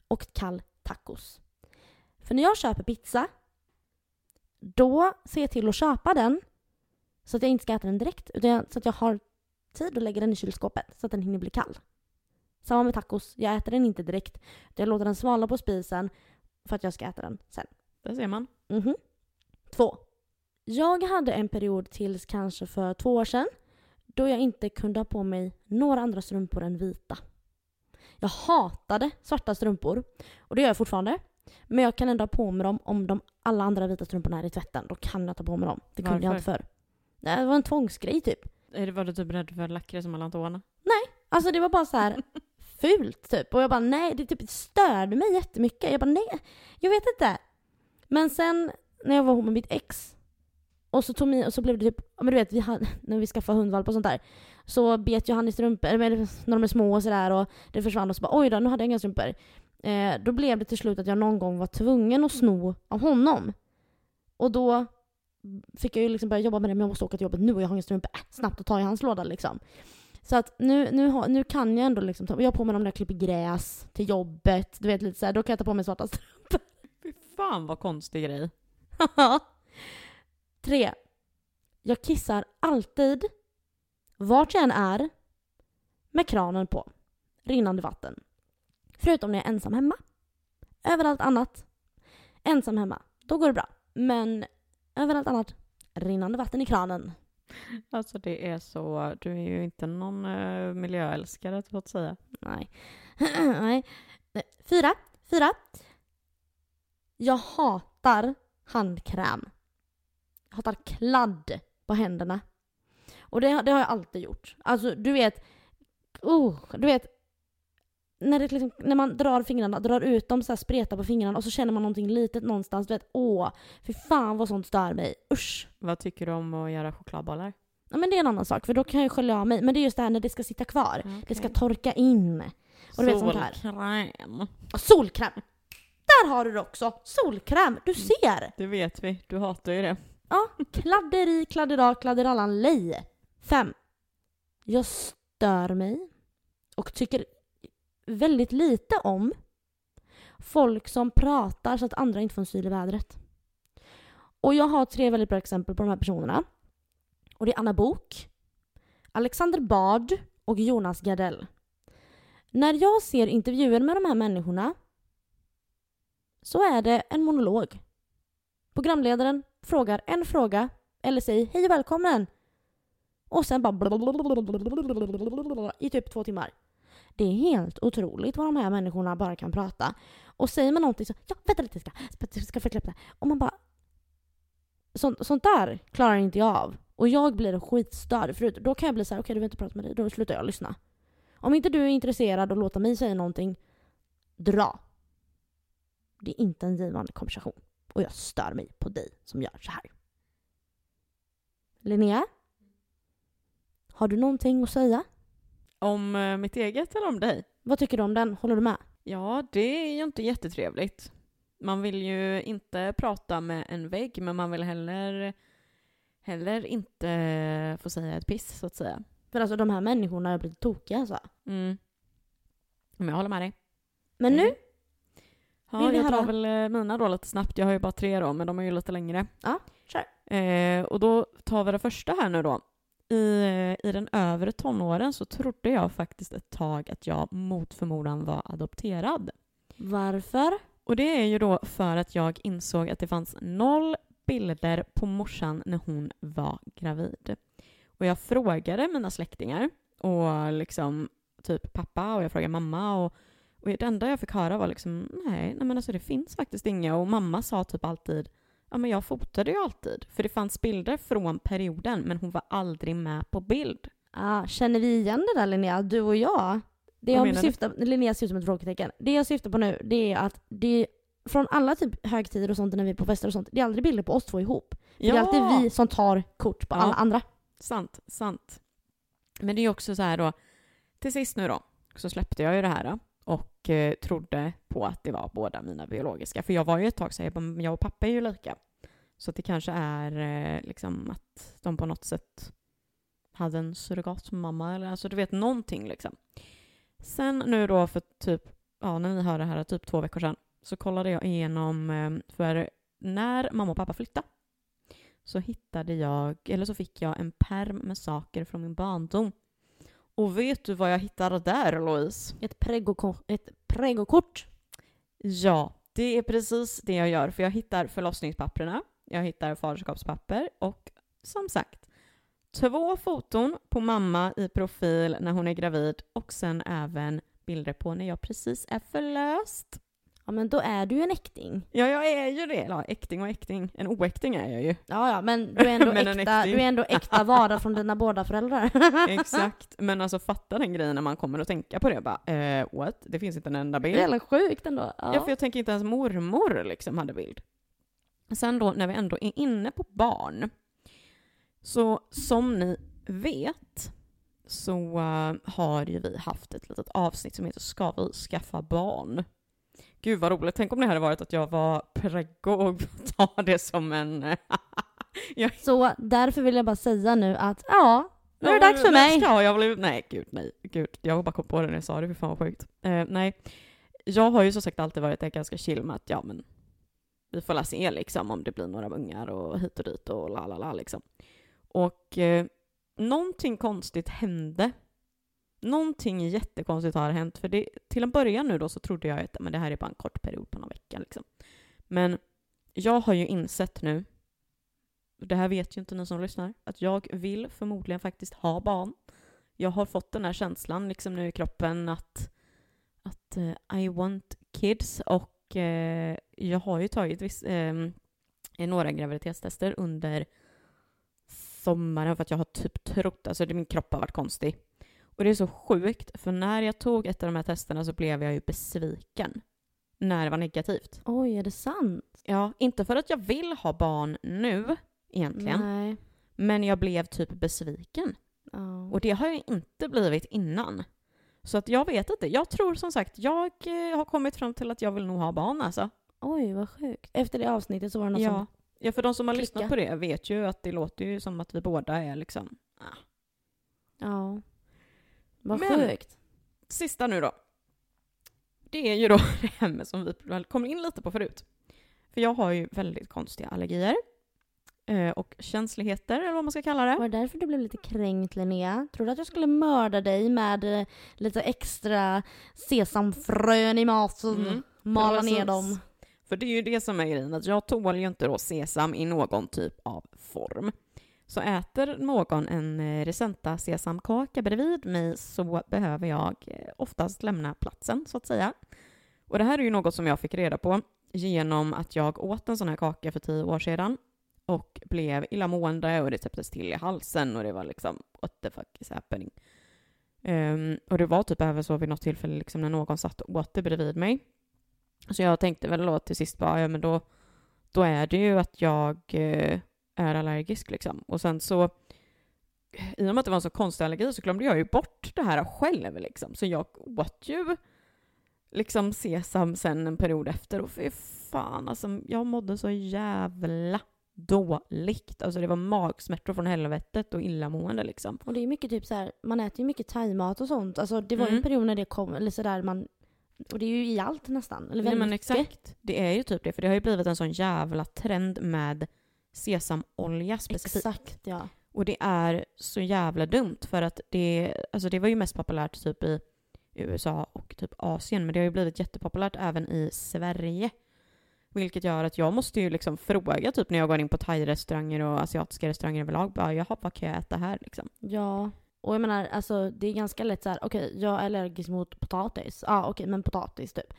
Och kall tacos. För när jag köper pizza, då ser jag till att köpa den så att jag inte ska äta den direkt, utan så att jag har tid att lägga den i kylskåpet så att den hinner bli kall. Samma med tacos, jag äter den inte direkt, jag låter den svalna på spisen för att jag ska äta den sen. Där ser man. Mhm. Två. Jag hade en period tills kanske för två år sedan då jag inte kunde ha på mig några andra strumpor än vita. Jag hatade svarta strumpor och det gör jag fortfarande. Men jag kan ändå ha på mig dem om de alla andra vita strumporna är i tvätten. Då kan jag ta på mig dem. Det kunde jag inte förr. Nej, Det var en tvångsgrej typ. Är det, var du typ rädd för lakrits mellan tårna? Alltså det var bara så här <laughs> fult typ. Och jag bara nej, det typ störde mig jättemycket. Jag bara nej, jag vet inte. Men sen när jag var ihop med mitt ex och så tog mig, och så blev det typ, men du vet vi hade, <laughs> när vi skaffade hundvalp och sånt där. Så bet ju han i strumpor, när de är små och sådär och det försvann och så bara oj då, nu hade jag inga strumpor. Eh, då blev det till slut att jag någon gång var tvungen att sno av honom. Och då fick jag ju liksom börja jobba med det, men jag måste åka till jobbet nu och jag har inga strumpor. Äh, snabbt att ta i hans låda liksom. Så att nu, nu, har, nu kan jag ändå liksom ta, jag har på mig dem när jag klipper gräs till jobbet, du vet lite såhär, då kan jag ta på mig svarta strumpor. <laughs> Fy fan vad konstig grej. Tre. Jag kissar alltid, vart jag än är, med kranen på. Rinnande vatten. Förutom när jag är ensam hemma. Överallt annat, ensam hemma. Då går det bra. Men överallt annat, rinnande vatten i kranen. Alltså det är så, du är ju inte någon uh, miljöälskare så att säga. Nej. <clears throat> Nej. Fyra. Fyra. Jag hatar handkräm. Jag hatar kladd på händerna. Och det, det har jag alltid gjort. Alltså du vet, oh, du vet när, det liksom, när man drar fingrarna, drar ut dem så här, spretar på fingrarna och så känner man någonting litet någonstans. Du vet, åh, fy fan vad sånt stör mig. Usch. Vad tycker du om att göra chokladbollar? Ja, men det är en annan sak, för då kan jag skölja av mig. Men det är just det här när det ska sitta kvar. Det ska torka in. Och du vet sånt här. Solkräm. Solkräm! Där har du det också! Solkräm! Du ser! Det vet vi, du hatar ju det. Ja, kladderi, kladderak, kladderallan, lej. Fem. Jag stör mig och tycker väldigt lite om folk som pratar så att andra inte får en syl i vädret. Och jag har tre väldigt bra exempel på de här personerna. Och det är Anna Bok, Alexander Bard och Jonas Gardell. När jag ser intervjuer med de här människorna så är det en monolog. Programledaren frågar en fråga eller säger hej och välkommen. Och sen bara i typ två timmar. Det är helt otroligt vad de här människorna bara kan prata. Och säger man någonting så ja vänta lite jag ska, ska förklara det. Och man bara sånt, sånt där klarar inte jag av. Och jag blir skitstörd. För då kan jag bli så här: okej du vill inte prata med dig, då slutar jag lyssna. Om inte du är intresserad och låta mig säga någonting, dra. Det är inte en givande konversation. Och jag stör mig på dig som gör så här. Linnea? Har du någonting att säga? Om eh, mitt eget eller om dig? Vad tycker du om den? Håller du med? Ja, det är ju inte jättetrevligt. Man vill ju inte prata med en vägg, men man vill heller, heller inte få säga ett piss, så att säga. För alltså de här människorna har blivit tokiga alltså. Mm. Men jag håller med dig. Men nu, Mm. Ja, jag tar väl eh, mina då lite snabbt. Jag har ju bara tre då, men de är ju lite längre. Ja, kör. Eh, och då tar vi det första här nu då. I, I den övre tonåren så trodde jag faktiskt ett tag att jag mot förmodan var adopterad. varför? Och det är ju då för att jag insåg att det fanns noll bilder på morsan när hon var gravid. Och jag frågade mina släktingar och liksom typ pappa och jag frågade mamma och, och det enda jag fick höra var liksom nej, nej men alltså det finns faktiskt inga och mamma sa typ alltid ja men jag fotade ju alltid. För det fanns bilder från perioden men hon var aldrig med på bild. Ah, känner vi igen det där Linnea, du och jag? Det Vad jag menar du? syftar, Linnea ser ut som ett frågetecken. Det jag syftar på nu, det är att det från alla typ högtider och sånt när vi är på fester och sånt, det är aldrig bilder på oss två ihop. För Det är alltid vi som tar kort på Ja. alla andra. Sant, sant. Men det är ju också så här då, till sist nu då, så släppte jag ju det här då, och eh, trodde på att det var båda mina biologiska. För jag var ju ett tag så jag bara, jag och pappa är ju lika. Så att det kanske är eh, liksom att de på något sätt hade en surrogatmamma eller alltså du vet någonting liksom. Sen nu då för typ, ja när ni hör det här, typ två veckor sedan, så kollade jag igenom, eh, för när mamma och pappa flyttade så hittade jag, eller så fick jag en perm med saker från min barndom. Och vet du vad jag hittade där Louise? Ett pregokort. Ett pregokort. Ja, det är precis det jag gör. För jag hittar förlossningspapperna, jag hittar faderskapspapper och som sagt, två foton på mamma i profil när hon är gravid och sen även bilder på när jag precis är förlöst. Ja men då är du ju en äkting. Ja, jag är ju det. Ja, äkting och äkting. En oäkting är jag ju. Ja ja, men du är ändå, <laughs> äkta, du är ändå äkta vara från dina båda föräldrar. <laughs> Exakt. Men alltså fatta den grejen när man kommer att tänka på det. Bara, eh, what? Det finns inte en enda Det bild. är jävla sjukt ändå. Ja. Ja, för jag tänker inte ens mormor liksom hade bild. Sen då när vi ändå är inne på barn. Så som ni vet så eh, har ju vi haft ett litet avsnitt som heter Ska vi skaffa barn? Gud vad roligt. Tänk om det hade varit att jag var preggo och tar det som en... <laughs> eh, Så därför vill jag bara säga nu att ja, nu är det dags för mig. Ska jag bli... Nej, gud nej. Gud, jag bara kom på det när jag sa det, för fan vad sjukt. Eh, nej, jag har ju som sagt alltid varit ganska chill med att ja men vi får la se liksom om det blir några ungar och hit och dit och la la la liksom. Och eh, någonting konstigt hände. Någonting jättekonstigt har hänt. För det, till en början nu då så trodde jag att men det här är bara en kort period på någon vecka liksom. Men jag har ju insett nu, det här vet ju inte ni som lyssnar, att jag vill förmodligen faktiskt ha barn. Jag har fått den här känslan liksom nu i kroppen att, att uh, I want kids och uh, jag har ju tagit viss, uh, några graviditetstester under sommaren för att jag har typ trott, alltså min kropp har varit konstig. Och det är så sjukt, för när jag tog ett av de här testerna så blev jag ju besviken. När det var negativt. Oj, är det sant? Ja, inte för att jag vill ha barn nu egentligen, Nej. men jag blev typ besviken. Ja. Och det har jag inte blivit innan. Så att jag vet inte. Jag tror som sagt, jag eh, har kommit fram till att jag vill nog ha barn alltså. Oj, vad sjukt. Efter det avsnittet så var det något Ja. som... ja, för de som har klicka. lyssnat på det vet ju att det låter ju som att vi båda är liksom... Ah. Ja. Vad Men- sjukt. Sista nu då. Det är ju då <laughs> det här som vi kom in lite på förut. För jag har ju väldigt konstiga allergier. Eh, och känsligheter, eller vad man ska kalla det. Var det därför du blev lite kränkt Linnea? Tror du att jag skulle mörda dig med eh, lite extra sesamfrön i maten? Mm, Mala precis. ner dem? För det är ju det som är grejen, att jag tål ju inte då sesam i någon typ av form. Så äter någon en eh, Resenta sesamkaka bredvid mig så behöver jag eh, oftast lämna platsen, så att säga. Och det här är ju något som jag fick reda på genom att jag åt en sån här kaka för tio år sedan och blev illamående och det täpptes till i halsen och det var liksom what the fuck is happening. Um, och det var typ även så vid något tillfälle liksom när någon satt och åt det bredvid mig. Så jag tänkte väl då till sist bara, ja men då, då är det ju att jag eh, är allergisk liksom. Och sen så, i och med att det var en så konstig allergi så glömde jag ju bort det här själv liksom. Så jag åt ju liksom sesam sen en period efter och fy fan alltså, jag mådde så jävla dåligt. Alltså det var magsmärtor från helvetet och illamående liksom. Och det är mycket typ så här, man äter ju mycket thaimat och sånt. Alltså det var ju Mm. en period när det kom, eller sådär man... Och det är ju i allt nästan. Eller Nej väldigt men mycket. exakt. Det är ju typ det, för det har ju blivit en sån jävla trend med sesamolja specifikt. Exakt ja. Och det är så jävla dumt för att det, alltså det var ju mest populärt typ i USA och typ Asien, men det har ju blivit jättepopulärt även i Sverige. Vilket gör att jag måste ju liksom fråga typ när jag går in på thai-restauranger och asiatiska restauranger överlag, bara jaha, vad kan jag äta här liksom? Ja. Och jag menar, alltså det är ganska lätt så här. okej jag är allergisk mot potatis. Ja okej, men potatis typ.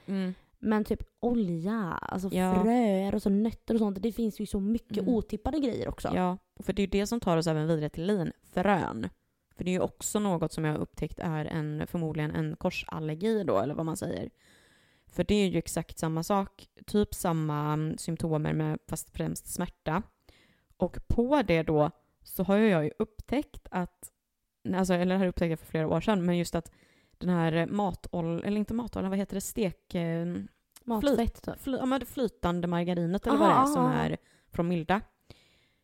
Men typ olja, alltså Ja. fröer och så nötter och sånt. Det finns ju så mycket Mm. otippade grejer också. Ja, för det är ju det som tar oss även vidare till linfrön. För det är ju också något som jag har upptäckt är en, förmodligen en korsallergi då, eller vad man säger. För det är ju exakt samma sak, typ samma mm, symptomer med fast främst smärta. Och på det då så har jag ju upptäckt att, alltså, eller det här upptäckte jag för flera år sedan, men just att den här matoljan, eller inte matoljan, vad heter det, stek... Matfett typ. fly, ja, men flytande margarinet eller Aha, vad det är som aha. är från Milda.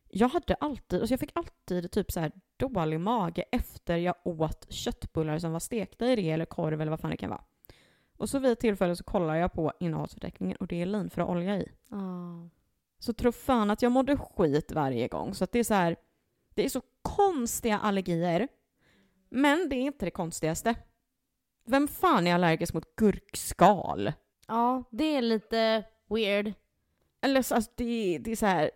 Jag hade alltid, alltså jag fick alltid typ så här dålig mage efter jag åt köttbullar som var stekta i det eller korv eller vad fan det kan vara. Och så vid ett tillfälle så kollar jag på innehållsförteckningen och det är linfröolja i. Ja. Så tro fan att jag mådde skit varje gång. Så att det är så här, det är så konstiga allergier. Men det är inte det konstigaste. Vem fan är allergisk mot gurkskal? Ja, det är lite weird. Eller så, alltså, det, det är så här,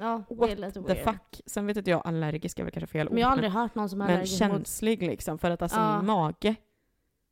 Ja, det är What lite the weird. fuck. Sen vet inte jag, allergisk är väl kanske fel Men jag har ord, aldrig hört någon som är men allergisk mot känslig liksom. För att alltså Ja. min mage,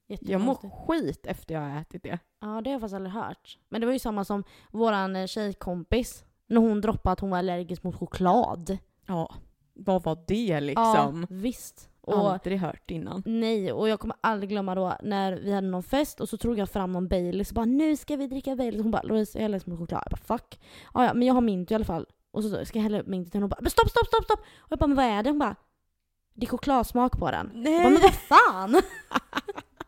jag mår jättekonstigt. skit efter jag har ätit det. Ja, det har jag faktiskt aldrig hört. Men det var ju samma som våran eh, tjejkompis. När hon droppade att hon var allergisk mot choklad. Ja, vad var det liksom? Ja, visst. Och Aldrig hört innan. nej, och jag kommer aldrig glömma då när vi hade någon fest och så tog jag fram någon Baileys och bara nu ska vi dricka Baileys. Hon bara Louise jag är allergisk mot choklad. Jag bara fuck. Ja, ja men jag har mint i alla fall. Och så ska jag hälla upp mintet och bara men stopp stopp stopp stopp. Och jag bara men vad är det? Hon bara det är chokladsmak på den. Jag bara, men vad fan! <laughs>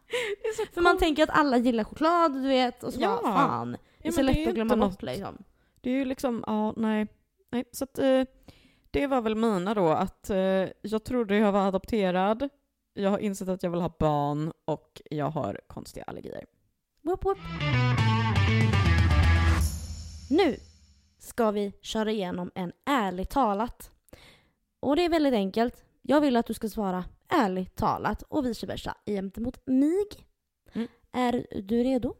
<laughs> är För man tänker att alla gillar choklad du vet och så Ja. bara fan. Det är Ja, så är lätt ju att glömma bort liksom. Det är ju liksom, ja, nej. nej. Så att eh, det var väl mina då, att eh, jag trodde jag var adopterad, jag har insett att jag vill ha barn och jag har konstiga allergier. Whoop, whoop. Nu ska vi köra igenom en ärligt talat. Och det är väldigt enkelt. Jag vill att du ska svara ärligt talat och vice versa gentemot mig. Mm. Är du redo?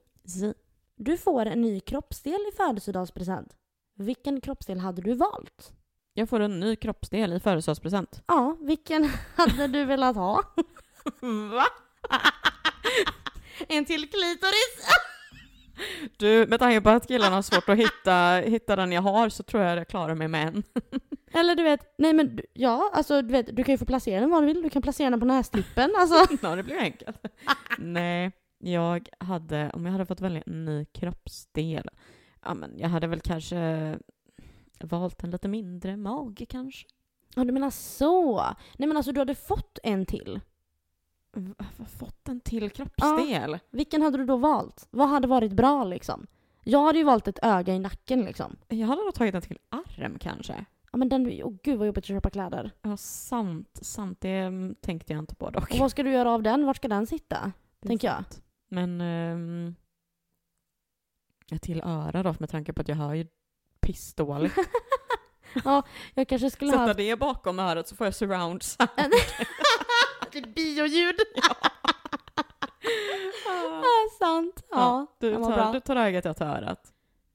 Du får en ny kroppsdel i födelsedagspresent. Vilken kroppsdel hade du valt? Jag får en ny kroppsdel i födelsedagspresent. Ja, vilken hade du velat ha? <laughs> Va? En till klitoris! <laughs> Du, med tanke på att killarna har svårt att hitta, hitta den jag har så tror jag jag klarar mig med en. <laughs> Eller du vet, nej men ja, alltså du vet, du kan ju få placera den var du vill. Du kan placera den på nästippen. Alltså. Ja, det blir enkelt. Nej, jag hade, om jag hade fått välja en ny kroppsdel, ja men jag hade väl kanske valt en lite mindre mage kanske. Ja, du menar så. Nej men alltså du hade fått en till. V- Fått en till kroppsdel? Vilken hade du då valt? Vad hade varit bra liksom? Jag hade ju valt ett öga i nacken liksom. Jag hade nog tagit en till arm kanske. Ja men den, åh gud vad jobbigt att köpa kläder. Ja, sant, sant. Det mm, tänkte jag inte på dock. Och vad ska du göra av den? Vart ska den sitta? Tänker jag. sant. Men ehm, ett till öra då, med tanke på att jag hör ju pissdåligt. <laughs> Jag kanske skulle Sätta ha... det bakom örat så får jag surround sound. <laughs> <laughs> Det är bioljud! Ja. Ja, sant. Ja, du, den var tar, bra. du tar ögat, jag tar örat.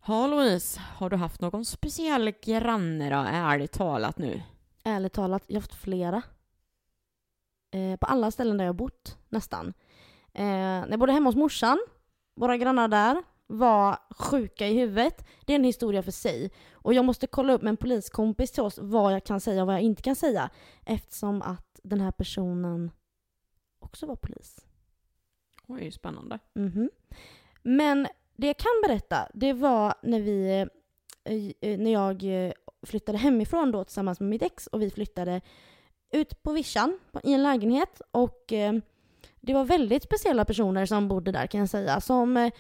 Ja, Louise, har du haft någon speciell granne då, ärligt talat nu? Ärligt talat, jag har haft flera. Eh, på alla ställen där jag har bott, nästan. Eh, när jag bodde hemma hos morsan, våra grannar där var sjuka i huvudet. Det är en historia för sig. Och jag måste kolla upp med en poliskompis till oss vad jag kan säga och vad jag inte kan säga. Eftersom att den här personen också var polis. Oj, spännande. Mhm. Men det jag kan berätta, det var när vi, eh, eh, när jag eh, flyttade hemifrån då tillsammans med mitt ex och vi flyttade ut på vischan i en lägenhet och det var väldigt speciella personer som bodde där kan jag säga som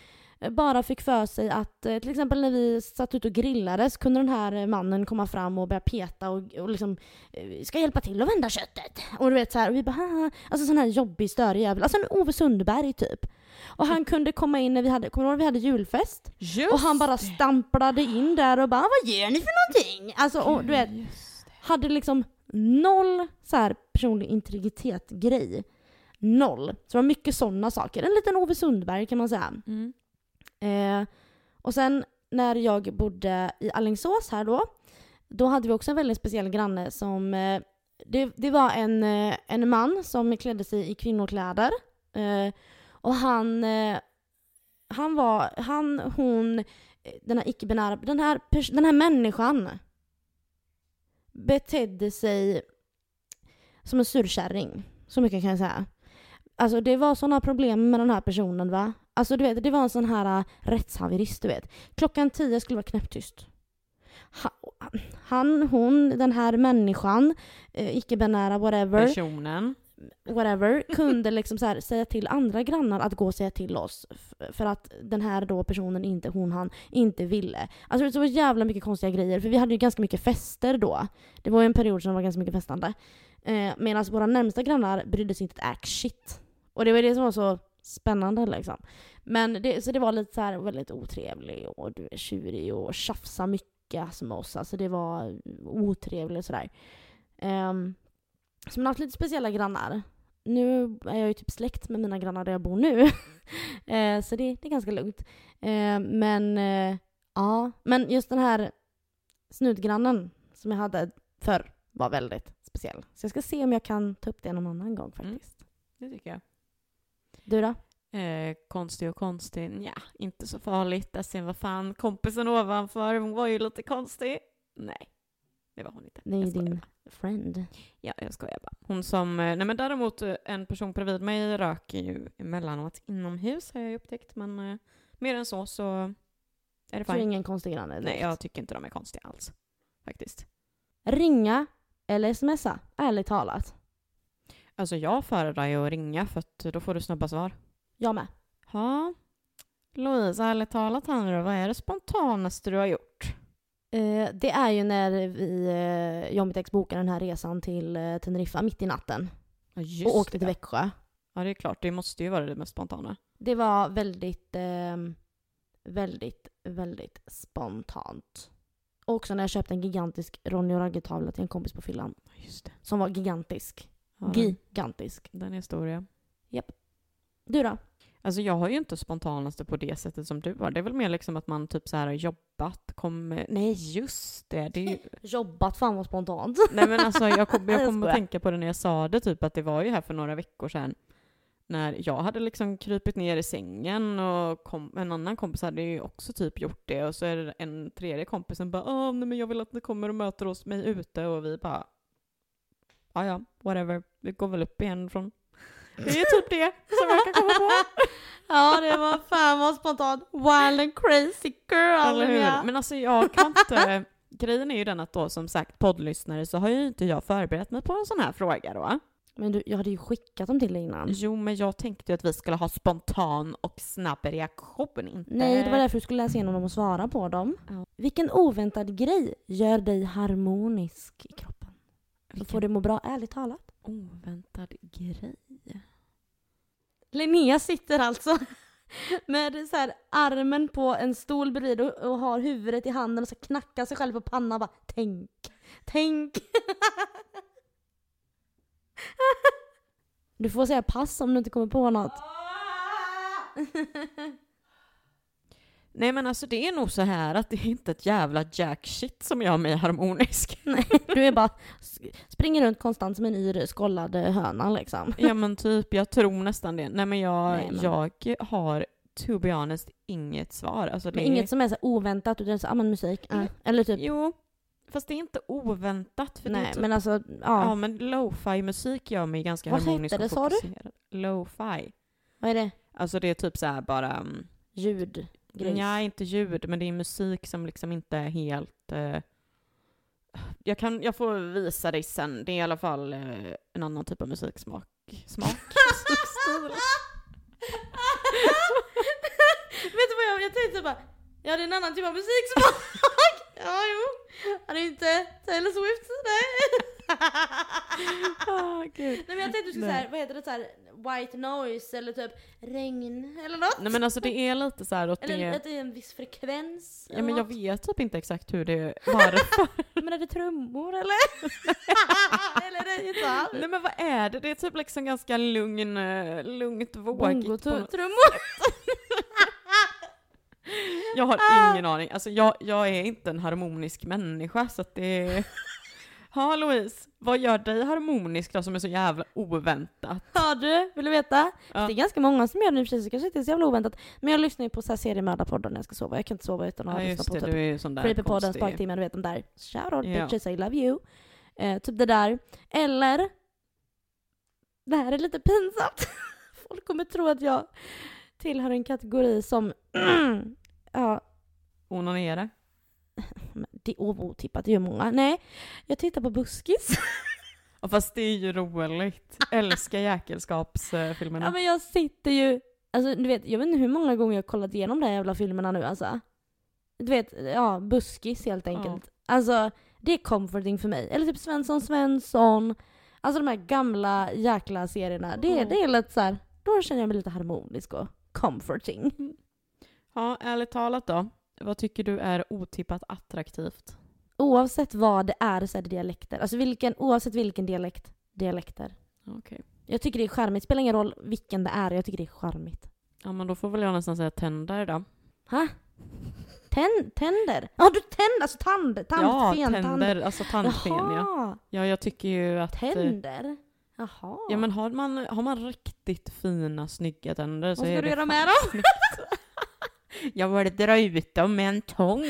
bara fick för sig att eh, till exempel när vi satt ute och grillade så kunde den här mannen komma fram och börja peta och, och liksom eh, ska hjälpa till att vända köttet. Och du vet så här, och vi bara Haha. alltså sån här jobbig störig jävel, alltså en Ove Sundberg typ. Och han kunde komma in när vi hade, kommer du ihåg vi hade julfest? Just och han bara stamplade in där och bara vad gör ni för någonting? Alltså och du vet, hade liksom noll så här personlig integritet-grej. Noll. Så det var mycket sådana saker. En liten Ove Sundberg kan man säga. Mm. Eh, och sen när jag bodde i Alingsås här då, då hade vi också en väldigt speciell granne som, eh, det, det var en, eh, en man som klädde sig i kvinnokläder. Eh, och han, eh, Han var, han, hon, den här icke-binära, den här, den här människan betedde sig som en surkärring. Så mycket kan jag säga. Alltså det var sådana problem med den här personen va. Alltså du vet, det var en sån här äh, rättshaverist du vet. Klockan tio skulle vara knäpptyst. Ha- Han, hon, den här människan, eh, icke-binära, whatever Personen. whatever, <laughs> kunde liksom så här säga till andra grannar att gå och säga till oss. För att den här då personen, inte hon, han, inte ville. Alltså det var jävla mycket konstiga grejer, för vi hade ju ganska mycket fester då. Det var ju en period som var ganska mycket festande. Eh, Medan våra närmsta grannar brydde sig inte ett ack shit. Och det var det som var så spännande liksom. Men det, så det var lite så här väldigt otrevlig och du är tjurig och tjafsa mycket alltså med oss. Alltså det var otrevligt sådär. Um, så man har haft lite speciella grannar. Nu är jag ju typ släkt med mina grannar där jag bor nu. <laughs> eh, så det, det är ganska lugnt. Eh, men eh, ja, men just den här snutgrannen som jag hade förr var väldigt speciell. Så jag ska se om jag kan ta upp det någon annan gång Mm. faktiskt. Det tycker jag. Du då? Eh, konstig och konstig, ja, inte så farligt. Där sen vad fan, kompisen ovanför, hon var ju lite konstig. Nej, det var hon inte. Det är ju din bara. friend. Ja, jag skojar bara. Hon som, eh, nej men däremot eh, en person bredvid mig röker ju emellanåt inomhus har jag ju upptäckt, men eh, mer än så så är det Så fine. ingen konstig granne Nej, jag tycker inte de är konstiga alls. Faktiskt. Ringa eller smsa? Ärligt talat. Alltså jag föredrar ju att ringa för att då får du snabba svar. Jag med. Ja. Louise, ärligt talat här nu vad är det spontanaste du har gjort? Eh, det är ju när vi, eh, jag och mitt ex bokade den här resan till eh, Teneriffa mitt i natten. Ja, just och åkte det. till Växjö. Ja, det är klart. Det måste ju vara det mest spontana. Det var väldigt, eh, väldigt, väldigt spontant. Och också när jag köpte en gigantisk Ronny och Ragge-tavla till en kompis på fyllan. Just det. Som var gigantisk. Ja, den, Gigantisk. den är historia. Du då? Alltså jag har ju inte spontanaste på det sättet som du har. Det är väl mer liksom att man typ så här har jobbat, kommer... Nej, just det. det ju... <laughs> Jobbat fan vad spontant. Nej men alltså jag kom, jag <laughs> kom att tänka på det när jag sa det, typ att det var ju här för några veckor sedan. När jag hade liksom krypit ner i sängen och kom, en annan kompis hade ju också typ gjort det och så är det en tredje kompis som bara Åh, nej men jag vill att ni kommer och möter oss mig ute och vi bara Ja ja, whatever. Vi går väl upp igen från Det är typ det som jag kan komma på. <laughs> ja det var fan vad spontant. Wild and crazy girl. Eller hur? Men alltså jag kan inte <laughs> Grejen är ju den att då som sagt poddlyssnare så har ju inte jag förberett mig på en sån här fråga då. Men du, jag hade ju skickat dem till dig innan. Jo, men jag tänkte ju att vi skulle ha spontan och snabb reaktion, inte... Nej, det var därför du skulle läsa igenom dem och svara på dem. Ja. Vilken oväntad grej gör dig harmonisk i kroppen? Vilken får du må bra, ärligt talat. oväntad grej. Linnea sitter alltså <laughs> med så här armen på en stol bredvid och, och har huvudet i handen och så knackar sig själv på pannan och bara tänk, tänk. <laughs> Du får säga pass om du inte kommer på något. <laughs> Nej, men alltså det är nog så här att det är inte ett jävla jack shit som gör mig harmonisk. <laughs> Nej, du är bara springer runt konstant som en yr skållad eh, höna liksom. ja, men typ, jag tror nästan det. Nej, men jag, Nej, men- jag har, to be honest, inget svar. Alltså, det Men är... inget som är så oväntat utan så, ah, men musik, äh. Mm. eller typ Jo, fast det är inte oväntat. För det Nej typ... men alltså, Ja, ja. men lo-fi musik gör mig ganska Vad harmonisk hette och det, sa du? fokuserad. Lo-fi. Vad är det? Alltså det är typ så här bara... um, Ljud? Grejs. Nej, inte ljud, men det är musik som liksom inte är helt... eh, jag, kan, jag får visa dig sen. Det är i alla fall eh, en annan typ av musiksmak. Smak? Musikstil. <laughs> Vet du vad jag, jag tänkte bara, ja det är en annan typ av musiksmak. <laughs> ja jo. Han är inte Taylor Swift, nej. Ah, gud. nej men jag tänkte du skulle säga, vad heter det så här, white noise eller typ regn eller något. Nej men alltså det är lite så här att eller det... att det är en viss frekvens. Ja eller men jag något. vet typ inte exakt hur det... Varför. <laughs> Men är det trummor eller? <laughs> eller är det gitarr? Nej men vad är det? Det är typ liksom ganska lugn, eh, lugnt vågigt. Bongo-trummor? Jag har Ah. ingen aning. Alltså jag, jag är inte en harmonisk människa så att det är... Ja, Louise, vad gör dig harmonisk då som är så jävla oväntat? Ja du, vill du veta? Ja. Det är ganska många som gör det så det kanske inte är så jävla oväntat. Men jag lyssnar ju på så här seriemördarpoddar när jag ska sova. Jag kan inte sova utan att Ja, lyssna på det, typ du är sån där Creepypodden, konstig. Sparktimmen, du vet de där. Shout out Ja. bitches, I love you. Eh, typ det där. Eller, det här är lite pinsamt. <laughs> Folk kommer tro att jag tillhör en kategori som, <clears throat> ja, Onanera. <laughs> det är otippat, det gör många. Nej, jag tittar på Buskis. <laughs> Ja, fast det är ju roligt. Älskar jäkelskapsfilmerna. Ja men jag sitter ju, alltså du vet, jag vet inte hur många gånger jag har kollat igenom de här jävla filmerna nu alltså. Du vet, ja, buskis helt enkelt. Alltså, det är comforting för mig. Eller typ Svensson Svensson. Alltså de här gamla jäkla serierna. Det, Ja. det är lite så här, då känner jag mig lite harmonisk och comforting. Ja, ärligt talat då. Vad tycker du är otippat attraktivt? Oavsett vad det är så är det dialekter. Alltså vilken, oavsett vilken dialekt, dialekter. Okej. Jag tycker det är charmigt. Spelar ingen roll vilken det är, jag tycker det är charmigt. Ja, men då får väl jag nästan säga tänder då. Ha? Tänd, tänder? Ja du tänder, alltså tand, ja, tandfen, tand. tänder. Alltså tandfen ja. Ja, jag tycker ju att... eh, tänder? Jaha. Ja men har man, har man riktigt fina snygga tänder så Vad är ska det du göra fan med dem? Jag vill dra ut dem med en tång.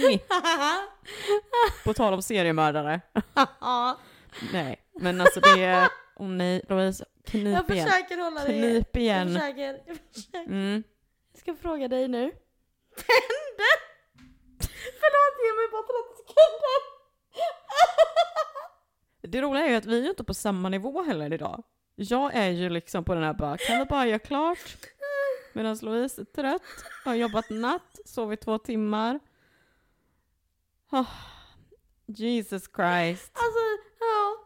På tal om seriemördare. Nej, men alltså det är... Åh nej, Louise, jag knip igen. försöker hålla det. Knip Jag igen. försöker. Jag, försöker. Mm. jag ska fråga dig nu. Tänder? Förlåt, ge mig bara 30 sekunder. Det roliga är ju att vi är inte på samma nivå heller idag. Jag är ju liksom på den här bara, kan vi bara göra klart? Medan Louise är trött, har jobbat natt, sovit två timmar. Ah, Jesus Christ. Alltså, ja. <laughs>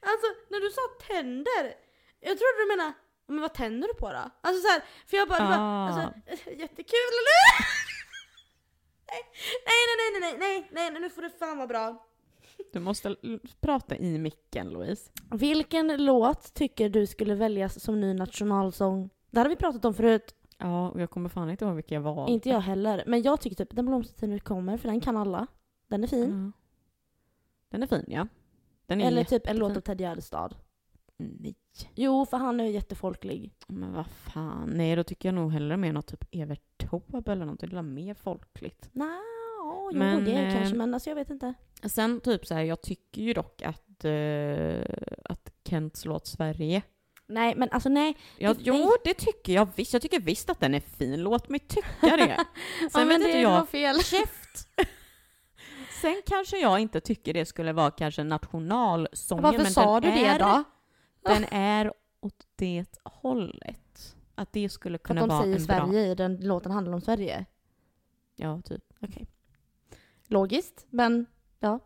Alltså, när du sa tänder. Jag trodde du menade, men vad tänder du på då? Alltså så här, för jag bara, det bara Ah. alltså, <laughs> jättekul eller? <laughs> nej, nej, nej, nej, nej, nej, nej, nu får det fan vara bra. Du måste prata i micken Louise. Vilken låt tycker du skulle väljas som ny nationalsång? Det hade vi pratat om förut, Ja, och jag kommer fan inte ihåg vilka jag valde. inte jag heller. Men jag tycker typ Den blomstertid nu kommer, för den kan alla. Den är fin. Ja. Den är fin ja. Den är Eller typ en låt av. Ted Gärdestad. Nej. Jo, för han är ju jättefolklig. Men vad fan, nej då tycker jag nog hellre mer något typ Evert Taube eller något, det är mer folkligt. Nja, jo Men, det eh, kanske, men alltså jag vet inte. Sen typ så här, jag tycker ju dock att, eh, att Kents låt Sverige, Nej, men alltså nej. ja, Det- jo nej. det tycker jag visst, jag tycker visst att den är fin, låt mig tycka det. <laughs> Sen ja, men vet inte jag, fel. käft! <laughs> Sen kanske jag inte tycker det skulle vara kanske nationalsången, Varför men sa du den det är, då? Den <laughs> är åt det hållet. Att det skulle att kunna de vara säger en bra... Sverige i den låten handlar om Sverige. Ja, typ. Logiskt, men ja.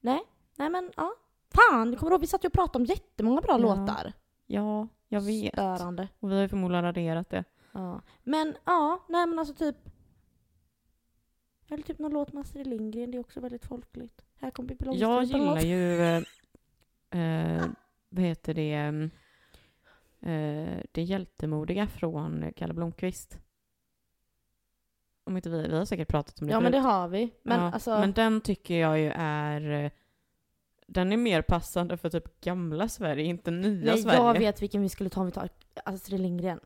Nej, nej men ja. Fan, du kommer ihåg vi satt ju och pratade om jättemånga bra Ja. låtar. Ja, jag vet. Störande. Och vi har ju förmodligen raderat det. Ja. Men ja, nej men alltså typ. Eller typ någon låt med Astrid Lindgren, det är också väldigt folkligt. Här kommer Pippi Jag Långstrump gillar ju, eh, eh, vad heter det, eh, det hjältemodiga från Kalle Blomkvist. Om inte vi, vi har säkert pratat om det Ja men det förut. har vi. Men ja, alltså. men den tycker jag ju är, eh, den är mer passande för typ gamla Sverige, inte nya nej, Sverige. jag vet vilken vi skulle ta om vi tar Astrid Lindgren.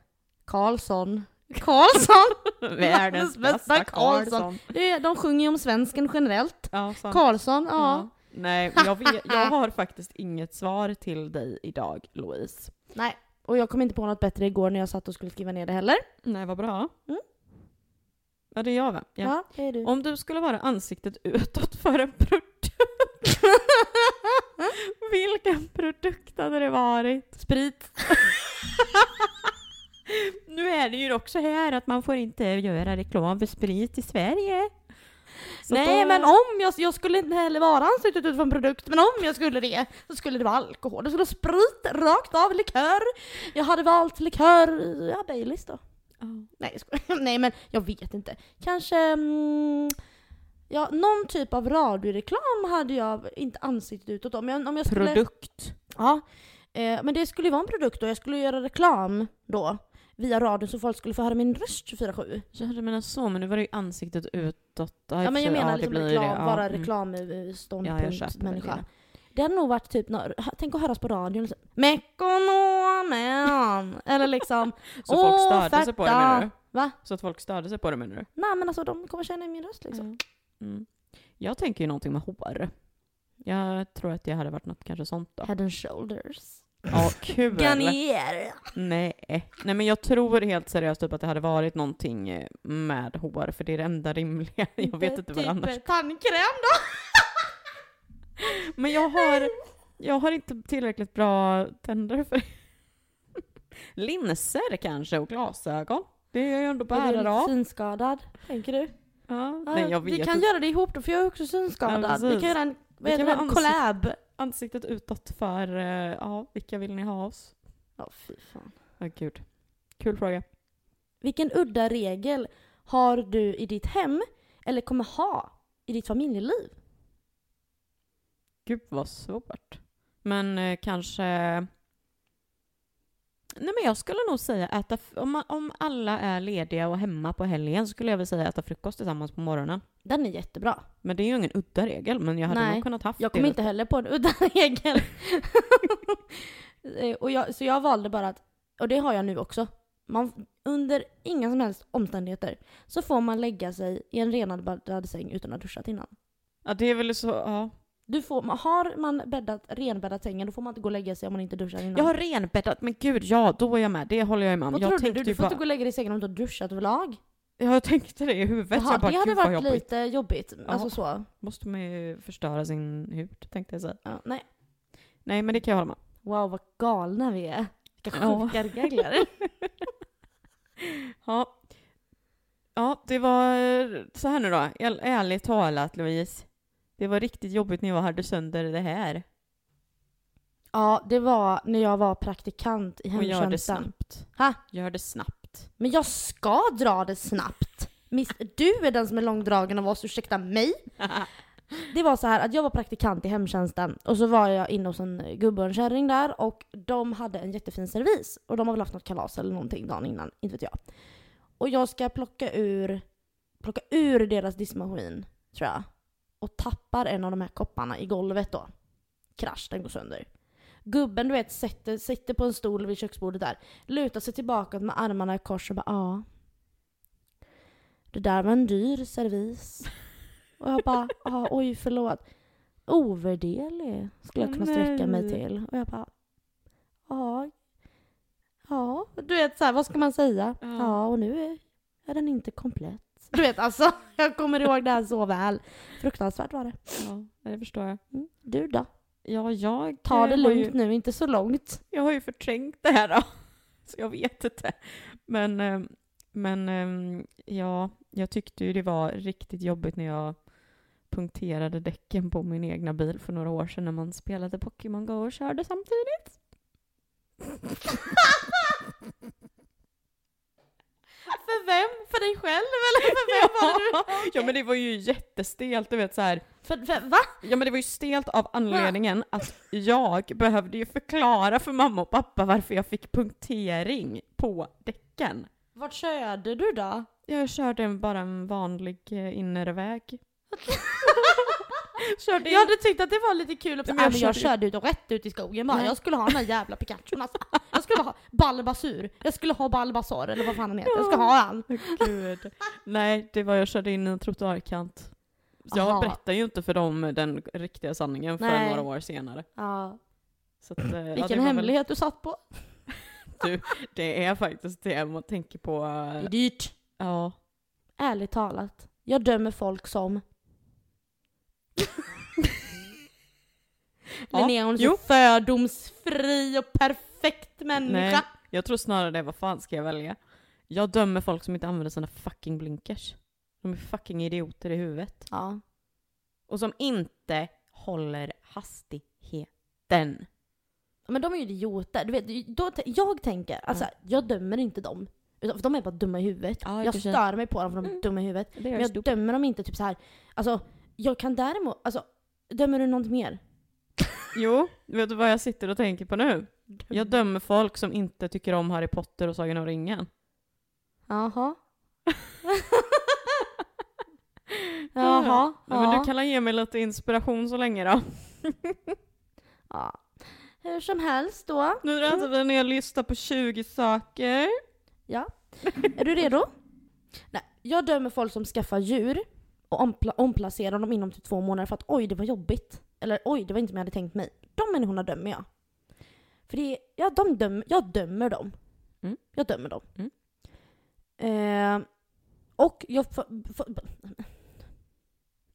Karlsson. Karlsson! <laughs> Världens bästa Karlsson. De sjunger ju om svensken generellt. Ja, sant. Karlsson, ja. Nej, men jag, vet, jag <laughs> har faktiskt inget svar till dig idag, Louise. Nej. Och jag kom inte på något bättre igår när jag satt och skulle skriva ner det heller. Nej, vad bra. Mm. Ja, det är jag va? Ja. Ja, det är du. Om du skulle vara ansiktet utåt för en produkt, <laughs> vilken produkt hade det varit? Sprit. <laughs> Nu är det ju också här att man får inte göra reklam för sprit i Sverige. Så Nej då- men om jag, jag skulle inte heller vara ansiktet ut för en produkt, men om jag skulle det så skulle det vara alkohol. Det skulle vara sprit rakt av, likör. Jag hade valt likör, ja Baileys då. Ja. Nej, jag skojar. <laughs> Nej men jag vet inte. Kanske, mm, ja någon typ av radioreklam hade jag inte ansiktet utåt om. Jag, om jag skulle, Produkt. Ja. Eh, men det skulle ju vara en produkt och jag skulle göra reklam då. Via radion så folk skulle få höra min röst 24-7. Ja, du menar så, men nu var det ju ansiktet utåt. Ja, Ja men jag menar det liksom reklam, det. Ja, vara mm. Ja, jag reklamståndpunkt köper väl människa. det. Hade nog varit typ, tänk att höras på radion. Liksom, Mekonomen! Eller liksom, <laughs> Så folk störde sig på det menar du? Va? Så att folk störde sig på det menar du? nej men alltså de kommer känna min röst liksom. Mm. Mm. Jag tänker ju någonting med hår. Jag tror att det hade varit något kanske sånt då. Head and shoulders. Ja, kul! Garnier! Nej. Nej men jag tror helt seriöst typ att det hade varit någonting eh, med hår, för det är det enda rimliga. <laughs> Jag vet inte vad typ annars. tandkräm då? <laughs> Men jag har, jag har inte tillräckligt bra tänder för <laughs> Linser kanske och glasögon. Det är jag ju ändå bärare av. synskadad, tänker du? Ja, nej jag vi vet kan inte. göra det ihop då, för jag är också synskadad. Ja, vi kan göra en, Vi vad heter kan det, en collab. Ansiktet utåt för, eh, ja, vilka vill ni ha oss? Ja, fy fan. Ja, gud. Kul fråga. Vilken udda regel har du i ditt hem, eller kommer ha, i ditt familjeliv? Gud vad svårt. Men eh, kanske... Nej men jag skulle nog säga äta, om, om alla är lediga och hemma på helgen skulle jag väl säga äta frukost tillsammans på morgonen. Den är jättebra. Men det är ju ingen udda regel, men jag hade Nej, nog kunnat haft Jag det. kom inte heller på en udda <laughs> regel. Eh, och jag, så jag valde bara att, och det har jag nu också, man, under inga som helst omständigheter så får man lägga sig i en renbäddad säng utan att ha duschat innan. Ja det är väl så, ja. Du får, har man bäddat, renbäddat sängen då får man inte gå och lägga sig om man inte duschar innan. Jag har renbäddat, men gud ja, då är jag med. Det håller jag med om. Vad jag trodde du? Du får bara, inte gå och lägga dig i sängen om du har duschat överlag. Jag tänkte det i huvudet, Jaha, jag bara, det hade varit jobbigt. lite jobbigt. Ja. Alltså så. Måste man ju förstöra sin hud, tänkte jag säga. Ja, nej. Nej men det kan jag hålla med. Wow vad galna vi är. Vilka Ja. sjuka regler. <laughs> Ja. Ja, det var så här nu då. Ärligt talat Louise. Det var riktigt jobbigt när jag hade sönder det här. ja, det var när jag var praktikant i Och gör det hemtjänsten. snabbt. Ha? Gör det snabbt. Men jag ska dra det snabbt. Miss, du är den som är långdragen av oss, ursäkta mig. <laughs> Det var så här att jag var praktikant i hemtjänsten och så var jag inne hos en gubbe och en kärring där och de hade en jättefin servis. Och de har väl haft något kalas eller någonting dagen innan, inte vet jag. Och jag ska plocka ur, plocka ur deras diskmaskin, tror jag. Och tappar en av de här kopparna i golvet då. Krasch, den går sönder. Gubben du vet sitter, sitter på en stol vid köksbordet där, lutar sig tillbaka med armarna i kors och bara ja. Det där var en dyr servis. <laughs> Och jag bara, ah, oj förlåt. Ovärderlig skulle jag kunna sträcka mig till. Och jag bara, ja. Ja, du vet så här, vad ska man säga? Ja. Ja, och nu är, är den inte komplett. Du vet alltså, <laughs> jag kommer ihåg det här så väl. Fruktansvärt var det. Ja, det förstår jag. Mm. Du då? Ja, jag Ta det eh, lugnt ju, nu, inte så långt. Jag har ju förträngt det här då. <laughs> Så jag vet inte. Men, eh, men eh, ja, jag tyckte ju det var riktigt jobbigt när jag punkterade däcken på min egna bil för några år sedan när man spelade Pokémon Go och körde samtidigt. <laughs> För vem? För dig själv eller för vem var det du? <laughs> Ja men det var ju jättestelt, du vet så här. För, för, va? Ja men det var ju stelt av anledningen att jag behövde ju förklara för mamma och pappa varför jag fick punktering på däcken. Vart körde du då? Jag körde bara en vanlig eh, innerväg. <laughs> körde Jag hade tyckt att det var lite kul att jag jag, jag körde körde ut och rätt ut i skogen bara. Nej. Jag skulle ha den där jävla Pikachun alltså. Jag skulle ha Balbasur. Jag skulle ha Balbasar eller vad fan han heter. Jag ska ha han. Gud. Nej, det var jag körde in i en trottoarkant. Så jag Aha. berättar ju inte för dem den riktiga sanningen förrän Nej. några år senare. Ja. Så att, eh, ja, det Vilken var väl- hemlighet du satt på. <laughs> Det är faktiskt det man tänker på. Det eh, är dyrt. Ja. Ärligt talat. Jag dömer folk som... <laughs> Ja, Linnea hon är så fördomsfri och perfekt människa. Nej, jag tror snarare det. Vad fan ska jag välja? Jag dömer folk som inte använder sina fucking blinkers. De är fucking idioter i huvudet. Ja. Och som inte håller hastigheten. Men de är ju idioter. Du vet, då, jag tänker, alltså jag dömer inte dem. För de är bara dumma i huvudet. Ja, jag sig. stör mig på dem för de är Mm. dumma i huvudet. Det Men jag dömer dem inte typ så här. Alltså, jag kan däremot, alltså, dömer du något mer? Jo, vet du vad jag sitter och tänker på nu? Jag dömer folk som inte tycker om Harry Potter och Sagan om ringen. Jaha. <laughs> Jaha. Ja, men du kan väl ge mig lite inspiration så länge då? <laughs> Ja. Hur som helst då. Nu läser vi en hel lista på 20 saker. Ja. Är du redo? <laughs> Nej, jag dömer folk som skaffar djur och ompla- omplacerar dem inom typ två månader för att oj, det var jobbigt. Eller oj, det var inte som jag hade tänkt mig. De människorna dömer jag. För det är, ja, de döm, jag dömer dem. Mm. Jag dömer dem. Mm. Eh, och jag... För, för, <laughs>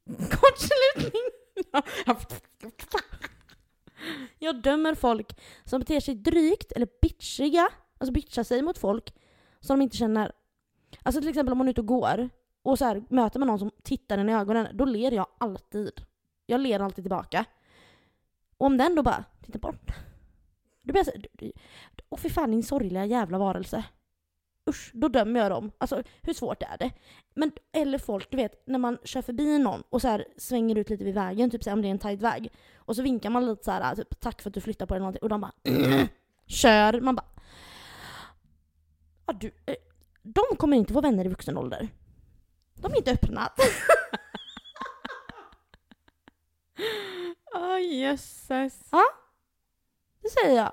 Kortslutning! <laughs> Jag dömer folk som beter sig drygt eller bitchiga, alltså bitchar sig mot folk som de inte känner. Alltså till exempel om man är ute och går och så här, möter man någon som tittar en i ögonen, då ler jag alltid. Jag ler alltid tillbaka. Och om den då bara tittar bort. Då blir jag såhär, åh fy fan din sorgliga jävla varelse. Usch, då dömer jag dem. Alltså hur svårt är det? Men, eller folk, du vet, när man kör förbi någon och så här svänger ut lite vid vägen, typ så här, om det är en tight väg. Och så vinkar man lite så här, typ tack för att du flyttar på dig eller någonting. Och de bara äh, kör. Man bara ja, du, eh, de kommer inte få vänner i vuxen ålder. De är inte öppna. Åh <laughs> jösses. Det säger jag.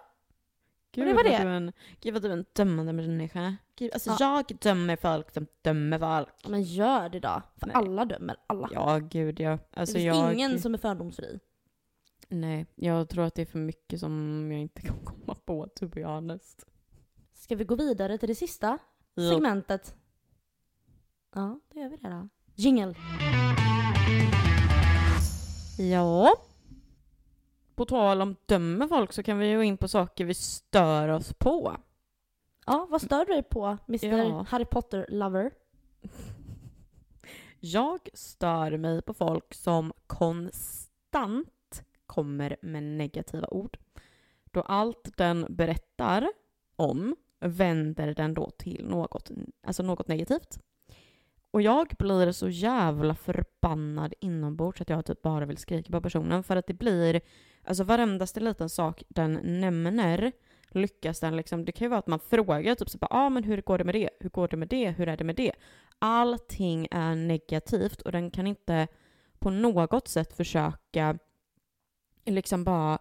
Gud, det var det. Du är en, gud vad du är en dömande människa. Gud, alltså Ja. jag dömer folk som dömer folk. Ja, men gör det då. För Nej. alla dömer alla. Ja, gud ja. Alltså det finns jag... ingen som är fördomsfri. Nej, jag tror att det är för mycket som jag inte kan komma på, to be honest. Ska vi gå vidare till det sista Ja. segmentet? Ja, då gör vi det då. Jingle. Ja. På tal om dömer folk så kan vi gå in på saker vi stör oss på. Ja, vad stör du dig på, Mr Ja. Harry Potter-lover? <laughs> Jag stör mig på folk som konstant kommer med negativa ord. Då allt den berättar om vänder den då till något, alltså något negativt. Och jag blir så jävla förbannad inombords att jag typ bara vill skrika på personen för att det blir, alltså varendaste liten sak den nämner lyckas den liksom, det kan ju vara att man frågar typ såhär ja ah, men hur går det med det? Hur går det med det? Hur är det med det? Allting är negativt och den kan inte på något sätt försöka liksom bara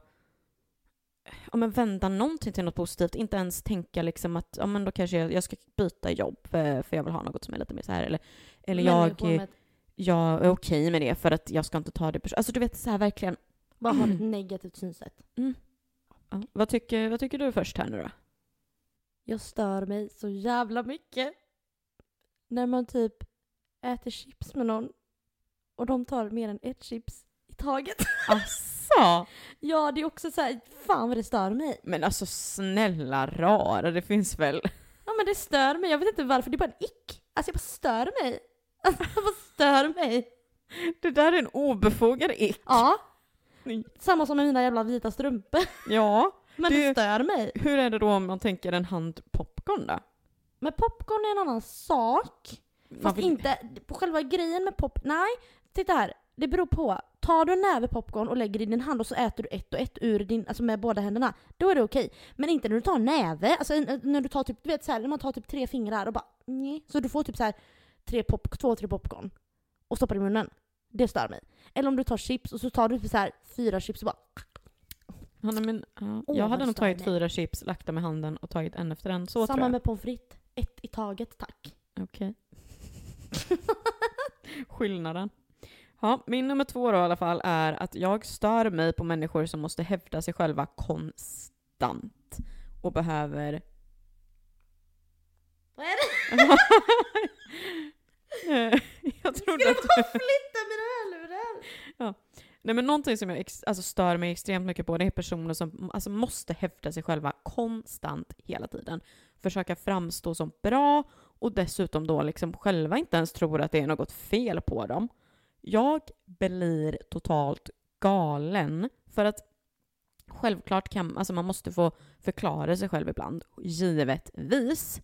ja, men vända någonting till något positivt. Inte ens tänka liksom att ja, men då kanske jag, jag ska byta jobb för, för jag vill ha något som är lite mer så här. Eller, eller jag, med- jag är okej med det för att jag ska inte ta det personligt. Alltså du vet så här verkligen. bara har ett negativt synsätt. Ja. Vad, tycker, vad tycker du först här nu då? Jag stör mig så jävla mycket när man typ äter chips med någon och de tar mer än ett chips i taget. Asså? ja, det är också så här, fan vad det stör mig. Men alltså snälla rara, det finns väl? Ja men det stör mig, jag vet inte varför, det är bara en ick. Alltså jag bara stör mig. <laughs> Alltså jag bara stör mig. Det där är en obefogad ick. Ja. Samma som med mina jävla vita strumpor. <laughs> Ja. <laughs> Men det, Det- stör mig. Hur är det då om man tänker en hand popcorn då? Men popcorn är en annan sak. Fast vill- inte, på själva grejen med pop... Nej, titta här. Det beror på. Tar du en näve popcorn och lägger i din hand och så äter du ett och ett ur din, alltså med båda händerna, då är det okej. Men inte när du tar en näve, alltså när du tar typ, du vet så här, när man tar typ tre fingrar och bara nej. Så du får typ så här tre pop, två, tre popcorn och stoppar i munnen. Det stör mig. Eller om du tar chips och så tar du typ så här fyra chips och bara Hanna, men, ja. Jag hade nog tagit fyra chips, lagt dem i handen och tagit en efter en. Så Samma med pommes frites. Ett i taget tack. Okej. <laughs> Skillnaden. Ja, min nummer två då i alla fall är att jag stör mig på människor som måste hävda sig själva konstant och behöver... Vad är det? <laughs> Jag trodde Ska att du bara flytta mina hörlurar? Nej men någonting som jag alltså stör mig extremt mycket på det är personer som alltså, måste hävda sig själva konstant hela tiden. Försöka framstå som bra och dessutom då liksom själva inte ens tror att det är något fel på dem. Jag blir totalt galen för att självklart kan alltså man måste få förklara sig själv ibland, givetvis.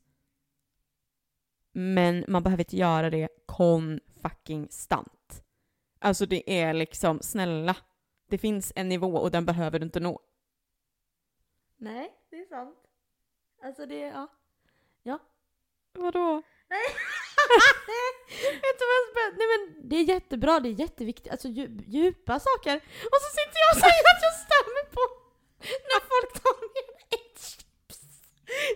Men man behöver inte göra det kon fucking stant. Alltså det är liksom, snälla. Det finns en nivå och den behöver du inte nå. Nej, det är sant. Alltså det, ja. Vadå? <laughs> Vet du vad jag spänner? Nej men det är jättebra, det är jätteviktigt, alltså dju- djupa saker. Och så sitter jag och säger att jag mig på När folk tar med ett chips.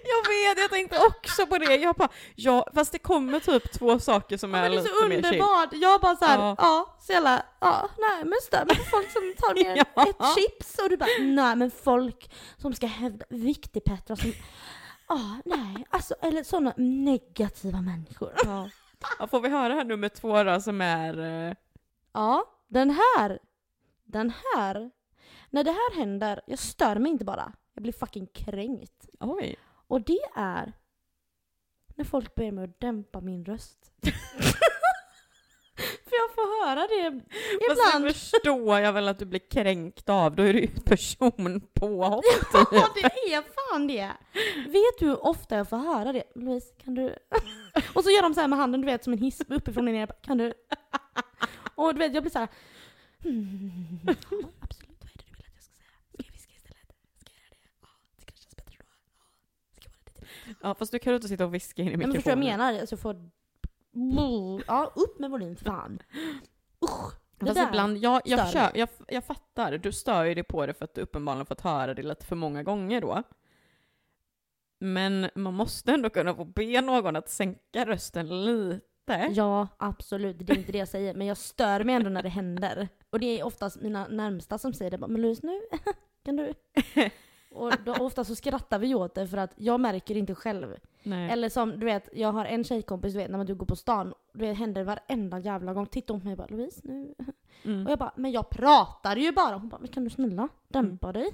Jag vet, jag tänkte också på det. Jag bara, ja, fast det kommer typ två saker som är Men det är lite så mer underbart. Jag bara såhär, Ja. ja, så jävla, ja, nej men mig på folk som tar med <laughs> Ja. ett chips och du bara, nej men folk som ska hävda, viktig Petra som, ja, nej, alltså, eller sådana negativa människor. Ja. Ja, får vi höra här nummer två då som är... eh, Ja, den här. Den här. När det här händer, jag stör mig inte bara. Jag blir fucking kränkt. Oj. Och det är när folk ber mig att dämpa min röst. <laughs> Får höra det Fast det ibland. förstår jag väl att du blir kränkt av. Då är det ju personpåhopp. <laughs> Ja, det är fan det. Vet du hur ofta jag får höra det? Louise, kan du... <laughs> Och så gör de så här med handen, du vet som en hiss uppifrån och ner. Kan du... Och du vet, jag blir så här... Hmm, ja, absolut, vad är det du vill att jag ska säga? Ska jag viska istället? Ska jag göra det? Ja, det kanske känns bättre då. Ja, ska jag vara lite? Ja, fast du kan ju inte sitta och viska in i Nej, men förstår du mikrofonen. jag menar? Alltså jag får... Ja, upp med volym fan. Usch! Det Fast där. ibland, jag, jag, försöker, jag, jag fattar, du stör ju dig på det för att du uppenbarligen fått höra det lite för många gånger då. Men man måste ändå kunna få be någon att sänka rösten lite. Ja, absolut. Det är inte det jag säger. Men jag stör mig ändå när det händer. Och det är oftast mina närmsta som säger det. Men Louise, nu <laughs> kan du... Och då, ofta så skrattar vi åt det för att jag märker inte själv. Nej. Eller som du vet, jag har en tjejkompis du vet när du går på stan. Det händer varenda jävla gång. Tittar hon på mig och bara Louise nu. Mm. Och jag bara, men jag pratar ju bara. Hon bara, men kan du snälla dämpa dig?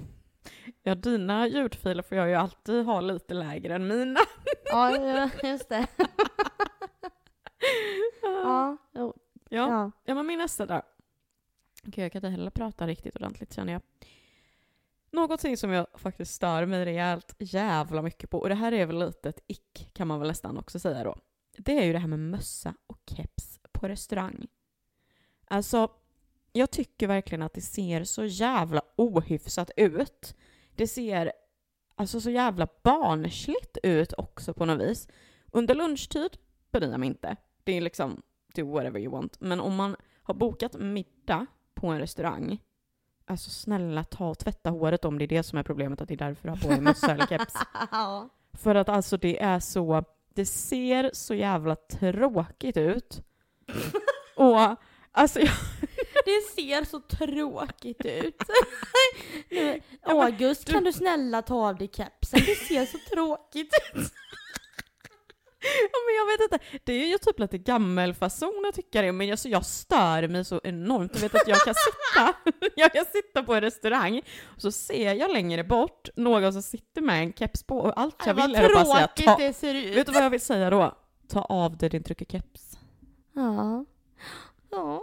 Ja, dina ljudfiler får jag ju alltid ha lite lägre än mina. <laughs> Ja, just det. <laughs> Ja, jo, Ja. ja. Ja men min nästa då. Okej jag kan inte heller prata riktigt ordentligt känner jag. Någonting som jag faktiskt stör mig rejält jävla mycket på, och det här är väl lite ett ick kan man väl nästan också säga då. Det är ju det här med mössa och keps på restaurang. Alltså, jag tycker verkligen att det ser så jävla ohyfsat ut. Det ser alltså så jävla barnsligt ut också på något vis. Under lunchtid bryr jag mig inte. Det är liksom do whatever you want. Men om man har bokat middag på en restaurang, alltså snälla ta och tvätta håret om det är det som är problemet, att det är därför du har på dig mössa eller keps. <laughs> ja. För att alltså det är så, det ser så jävla tråkigt ut. <laughs> och alltså jag, Det ser så tråkigt ut. <laughs> August, kan du snälla ta av dig kepsen? Det ser så tråkigt ut. <laughs> ja, men jag vet inte, det är ju typ lite gammelfason att tycka det, men jag, så jag stör mig så enormt. Du vet att jag kan sitta, <laughs> jag kan sitta på en restaurang och så ser jag längre bort någon som sitter med en keps på och allt jag vill är att bara säga ta, det ser ut. Vet du vad jag vill säga då? Ta av dig din tryckekeps. Ja. Ja.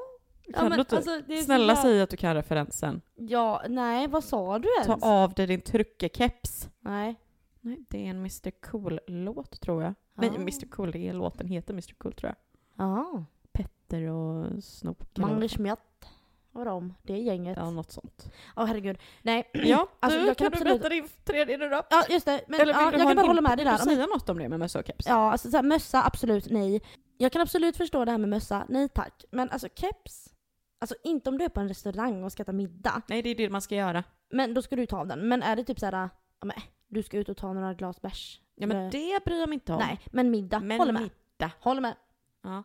Kan du inte, alltså, det är så snälla jävla- säg att du kan referensen. Ja, nej vad sa du Ta ens? av dig din tryckekeps. Nej. Nej, det är en Mr Cool-låt tror jag. Ja. Nej, Mr Cool, det är låten heter Mr Cool tror jag. Ja. Petter och vad Magnus. Schmidt och de, det är gänget. Ja, Ja, något sånt. herregud. Nej. <clears throat> Ja, Alltså, du, jag kan, kan du absolut- berätta din tredje nu då? Ja, just det. Men Eller vill ja, du jag kan bara hålla med dig där. Du säga något om det med mössa och keps? Ja, alltså så här, mössa, absolut nej. Jag kan absolut förstå det här med mössa, nej tack. Men alltså keps, alltså inte om du är på en restaurang och ska äta middag. Nej, det är det man ska göra. Men då ska du ta av den. Men är det typ så här, ja, men, du ska ut och ta några glas bärs. Ja, men Eller- det bryr jag mig inte om. Nej, men middag. men Håller med. middag. Håller med. Ja.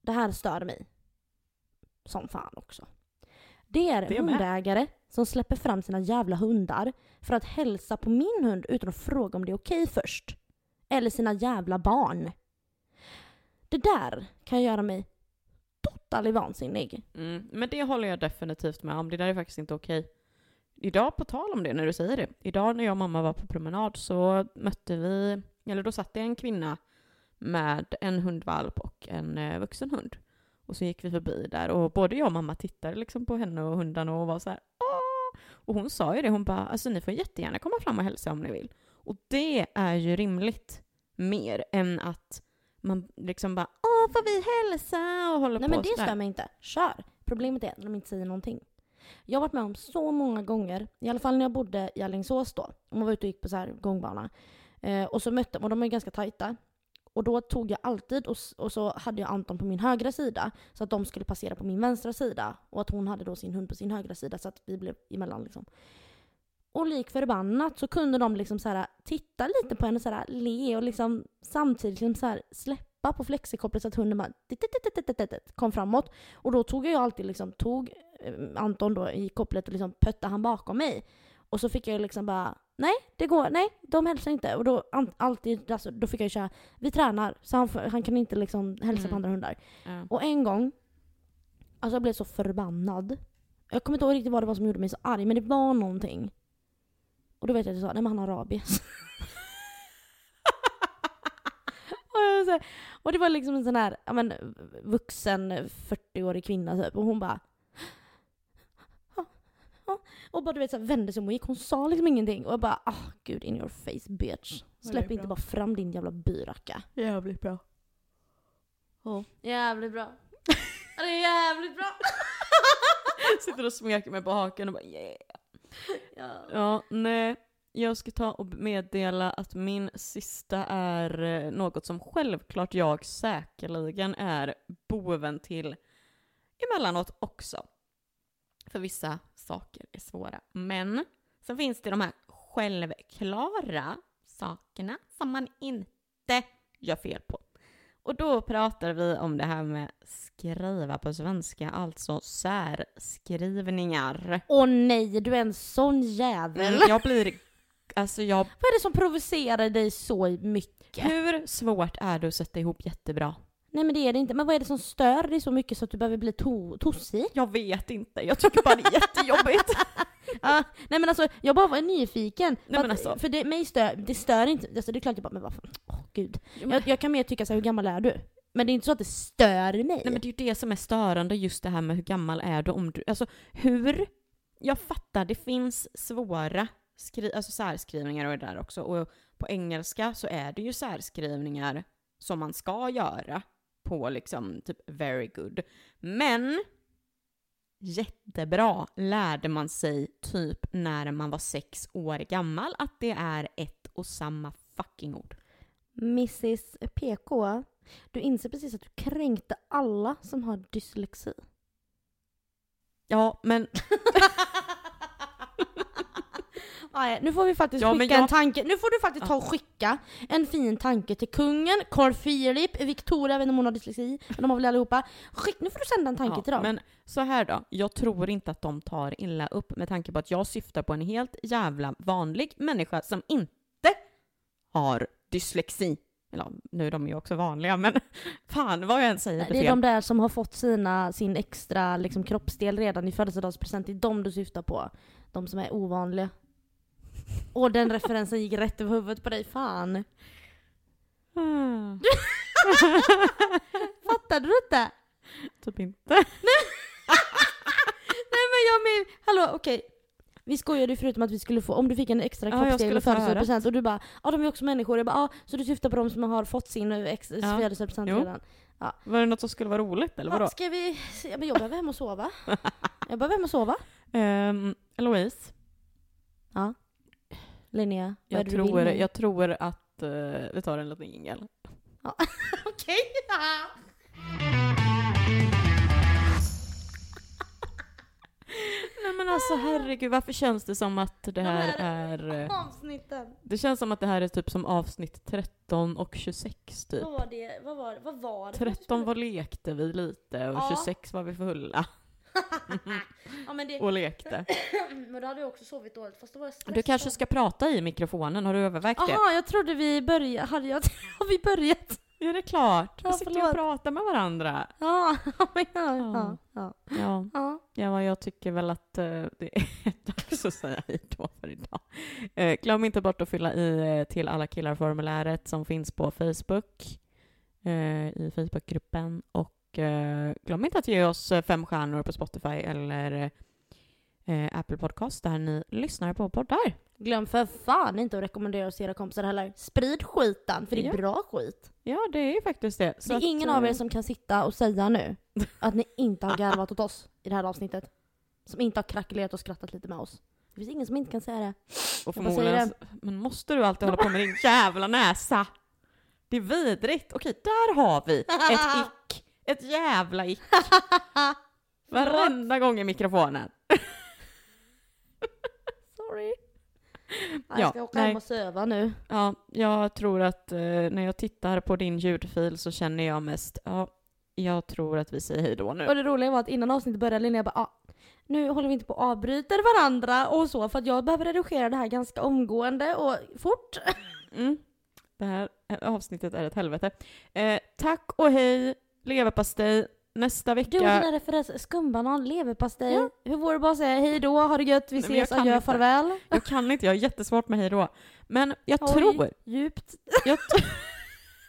Det här stör mig. Som fan också. Det är Det hundägare som släpper fram sina jävla hundar för att hälsa på min hund utan att fråga om det är okej först. Eller sina jävla barn. Det där kan göra mig totalt vansinnig. Mm, men det håller jag definitivt med om. Det där är faktiskt inte okej. Idag, på tal om det, när du säger det. Idag när jag och mamma var på promenad så mötte vi, eller då satt det en kvinna med en hundvalp och en eh, vuxen hund. Och så gick vi förbi där och både jag och mamma tittade liksom på henne och hundarna och var så här Åh! Och hon sa ju det, hon bara alltså ni får jättegärna komma fram och hälsa om ni vill. Och det är ju rimligt mer än att man liksom bara åh får vi hälsa och håller Nej på men det stör mig inte. Kör! Problemet är när de inte säger någonting. Jag har varit med om så många gånger, i alla fall när jag bodde i Alingsås då. Man var ute och gick på så här gångbana. Eh, och så mötte, och de är ganska tajta. Och då tog jag alltid, och, och så hade jag Anton på min högra sida. Så att de skulle passera på min vänstra sida. Och att hon hade då sin hund på sin högra sida så att vi blev emellan liksom. Och lik förbannat så kunde de liksom så här, titta lite på henne så här, le och liksom samtidigt liksom så här, släppa på flexikopplet så att hunden bara dit, dit, dit, dit, dit, dit, kom framåt. Och då tog jag ju alltid liksom, tog Anton då i kopplet och liksom pötte han bakom mig. Och så fick jag liksom bara, nej det går, nej de hälsar inte. Och då alltid, alltså, då fick jag köra, vi tränar så han, han kan inte liksom hälsa på Mm. andra hundar. Ja. Och en gång, alltså jag blev så förbannad. Jag kommer inte ihåg riktigt vad det var som gjorde mig så arg, men det var någonting. Och då vet jag att jag sa, nej men han har rabies. <laughs> och, och det var liksom en sån här, ja men vuxen 40-årig kvinna typ, och hon bara. Och bara du vet så här, vände sig om och gick, hon sa liksom ingenting. Och jag bara, ah gud in your face bitch. Ja, Släpp bra. inte bara fram din jävla byracka. Jävligt bra. Jävligt bra. <laughs> Ja, det är jävligt bra. <laughs> Sitter och smeker mig på haken och bara yeah. Ja. Ja, nej. Jag ska ta och meddela att min sista är eh, något som självklart jag säkerligen är boven till emellanåt också. För vissa saker är svåra. Men sen finns det de här självklara sakerna som man inte gör fel på. Och då pratar vi om det här med skriva på svenska, alltså särskrivningar. Åh nej, du är en sån jävel. Mm, jag blir, alltså jag Vad är det som provocerar dig så mycket? Hur svårt är det att sätta ihop jättebra? Nej men det är det inte. Men vad är det som stör dig så mycket så att du behöver bli to- tossig? Jag vet inte, jag tycker bara det är jättejobbigt. <laughs> Ja, nej men alltså, jag bara var nyfiken. Nej, men alltså- för det, mig stör, det stör inte. Alltså det är klart jag bara, men vad fan, åh gud. Jag, jag kan mer tycka så här, hur gammal är du? Men det är inte så att det stör mig. Nej men det är ju det som är störande, just det här med hur gammal är du om du, alltså hur, jag fattar, det finns svåra skri, alltså särskrivningar och det där också, och på engelska så är det ju särskrivningar som man ska göra på liksom typ very good. Men jättebra lärde man sig typ när man var sex år gammal att det är ett och samma fucking ord. Mrs PK, du inser precis att du kränkte alla som har dyslexi. Ja, men <laughs> Ja, nu får vi faktiskt Ja, skicka jag- en tanke. Nu får du faktiskt ta och skicka en fin tanke till kungen, Carl Philip, Victoria, jag vet inte om hon har dyslexi, men de har väl allihopa. Skick, nu får du sända en tanke Ja, till dem. Men så här då, jag tror inte att de tar illa upp med tanke på att jag syftar på en helt jävla vanlig människa som inte har dyslexi. Eller nu är de ju också vanliga, men <laughs> fan vad jag än säger det är fel. de där som har fått sina, sin extra liksom, kroppsdel redan i födelsedagspresent. Det är de du syftar på. De som är ovanliga. Och den referensen gick rätt över huvudet på dig. Fan. Ah, <laughs> Fattade du inte? typ inte. <laughs> Nej men jag med, hallå okej. Vi skojade ju förutom att vi skulle få, om du fick en extra Ja, kroppsdel höra. födelsedagspresent och du bara ja de är också människor. Jag bara ja, så du syftar på de som har fått sin eh, ex- Ja. födelsedagspresent redan. Var det något som skulle vara roligt eller vadå? Ja, ska vi, ja, men jag behöver hem och sova. <laughs> Jag behöver hem och sova. Um, Eloise, Linnea, vad är jag det du vill tror, jag tror att eh, vi tar en liten jingel. <laughs> Okej. Nej men alltså herregud, varför känns det som att det här De är... eh, Avsnitten. Det känns som att det här är typ som avsnitt 13 och 26 typ. Vad var det? Vad var, vad var det? 13 var lekte vi lite och Ja. 26 var vi fulla <laughs> Ja men det, och lekte. <clears throat> men då hade jag också sovit dåligt fast då var jag stressad. Du kanske ska prata i mikrofonen, har du övervägt det? Jaha, jag trodde vi började, hade jag, <laughs> har vi börjat? Ja det är klart, vi Ja, sitter ju och pratar med varandra. <laughs> Ja, ja, ja, ja, Ja, ja. ja jag tycker väl att eh, det är dags att säga hej då för idag. Eh, glöm inte bort att fylla i eh, till alla killar-formuläret som finns på Facebook, eh, i Facebookgruppen och glöm inte att ge oss eh, fem stjärnor på Spotify eller eh, Apple Podcast där ni lyssnar på poddar. Glöm för fan inte att rekommendera oss till era kompisar heller. Sprid skiten, för det är Ja. bra skit. Ja, det är ju faktiskt det. det är ingen av er som kan sitta och säga nu att ni inte har garvat åt oss i det här avsnittet. Som inte har krackelerat och skrattat lite med oss. Det finns ingen som inte kan säga det. Och förmodligen, men måste du alltid hålla på med din jävla näsa? Det är vidrigt. Okej, där har vi ett <laughs> ick. Ett jävla ick. <laughs> Varenda gång i mikrofonen. <laughs> Sorry. Jag Ja, ska åka nej. hem och söva nu. Ja, jag tror att eh, när jag tittar på din ljudfil så känner jag mest, ja, jag tror att vi säger hej då nu. Och det roliga var att innan avsnittet började Linnea bara ah, nu håller vi inte på att avbryta varandra och så för att jag behöver redigera det här ganska omgående och fort. Mm. Det här eh, avsnittet är ett helvete. Eh, tack och hej, leverpastej. Nästa Du och vecka... dina referenser, skumbanan, leverpastej. Ja. Hur vore det bara att säga hej då, ha det gött, vi Nej, ses, adjö, inte. farväl. Jag kan inte, jag har jättesvårt med hej då. Men jag Oj. tror, Djupt. jag, <laughs>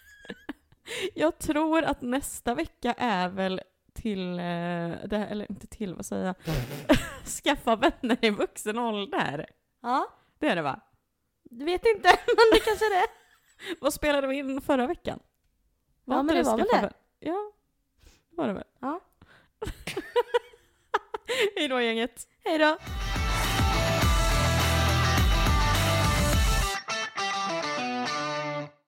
<laughs> jag tror att nästa vecka är väl till, eh, det här, eller inte till, vad säger jag? <laughs> Skaffa vänner i vuxen ålder. Ja, Det är det va? du vet inte, men det kanske är det. Vad spelade vi in förra veckan? Ja, inte men det var väl det. Ja, det var det väl. Ja. <laughs> Hej då gänget. Hej då.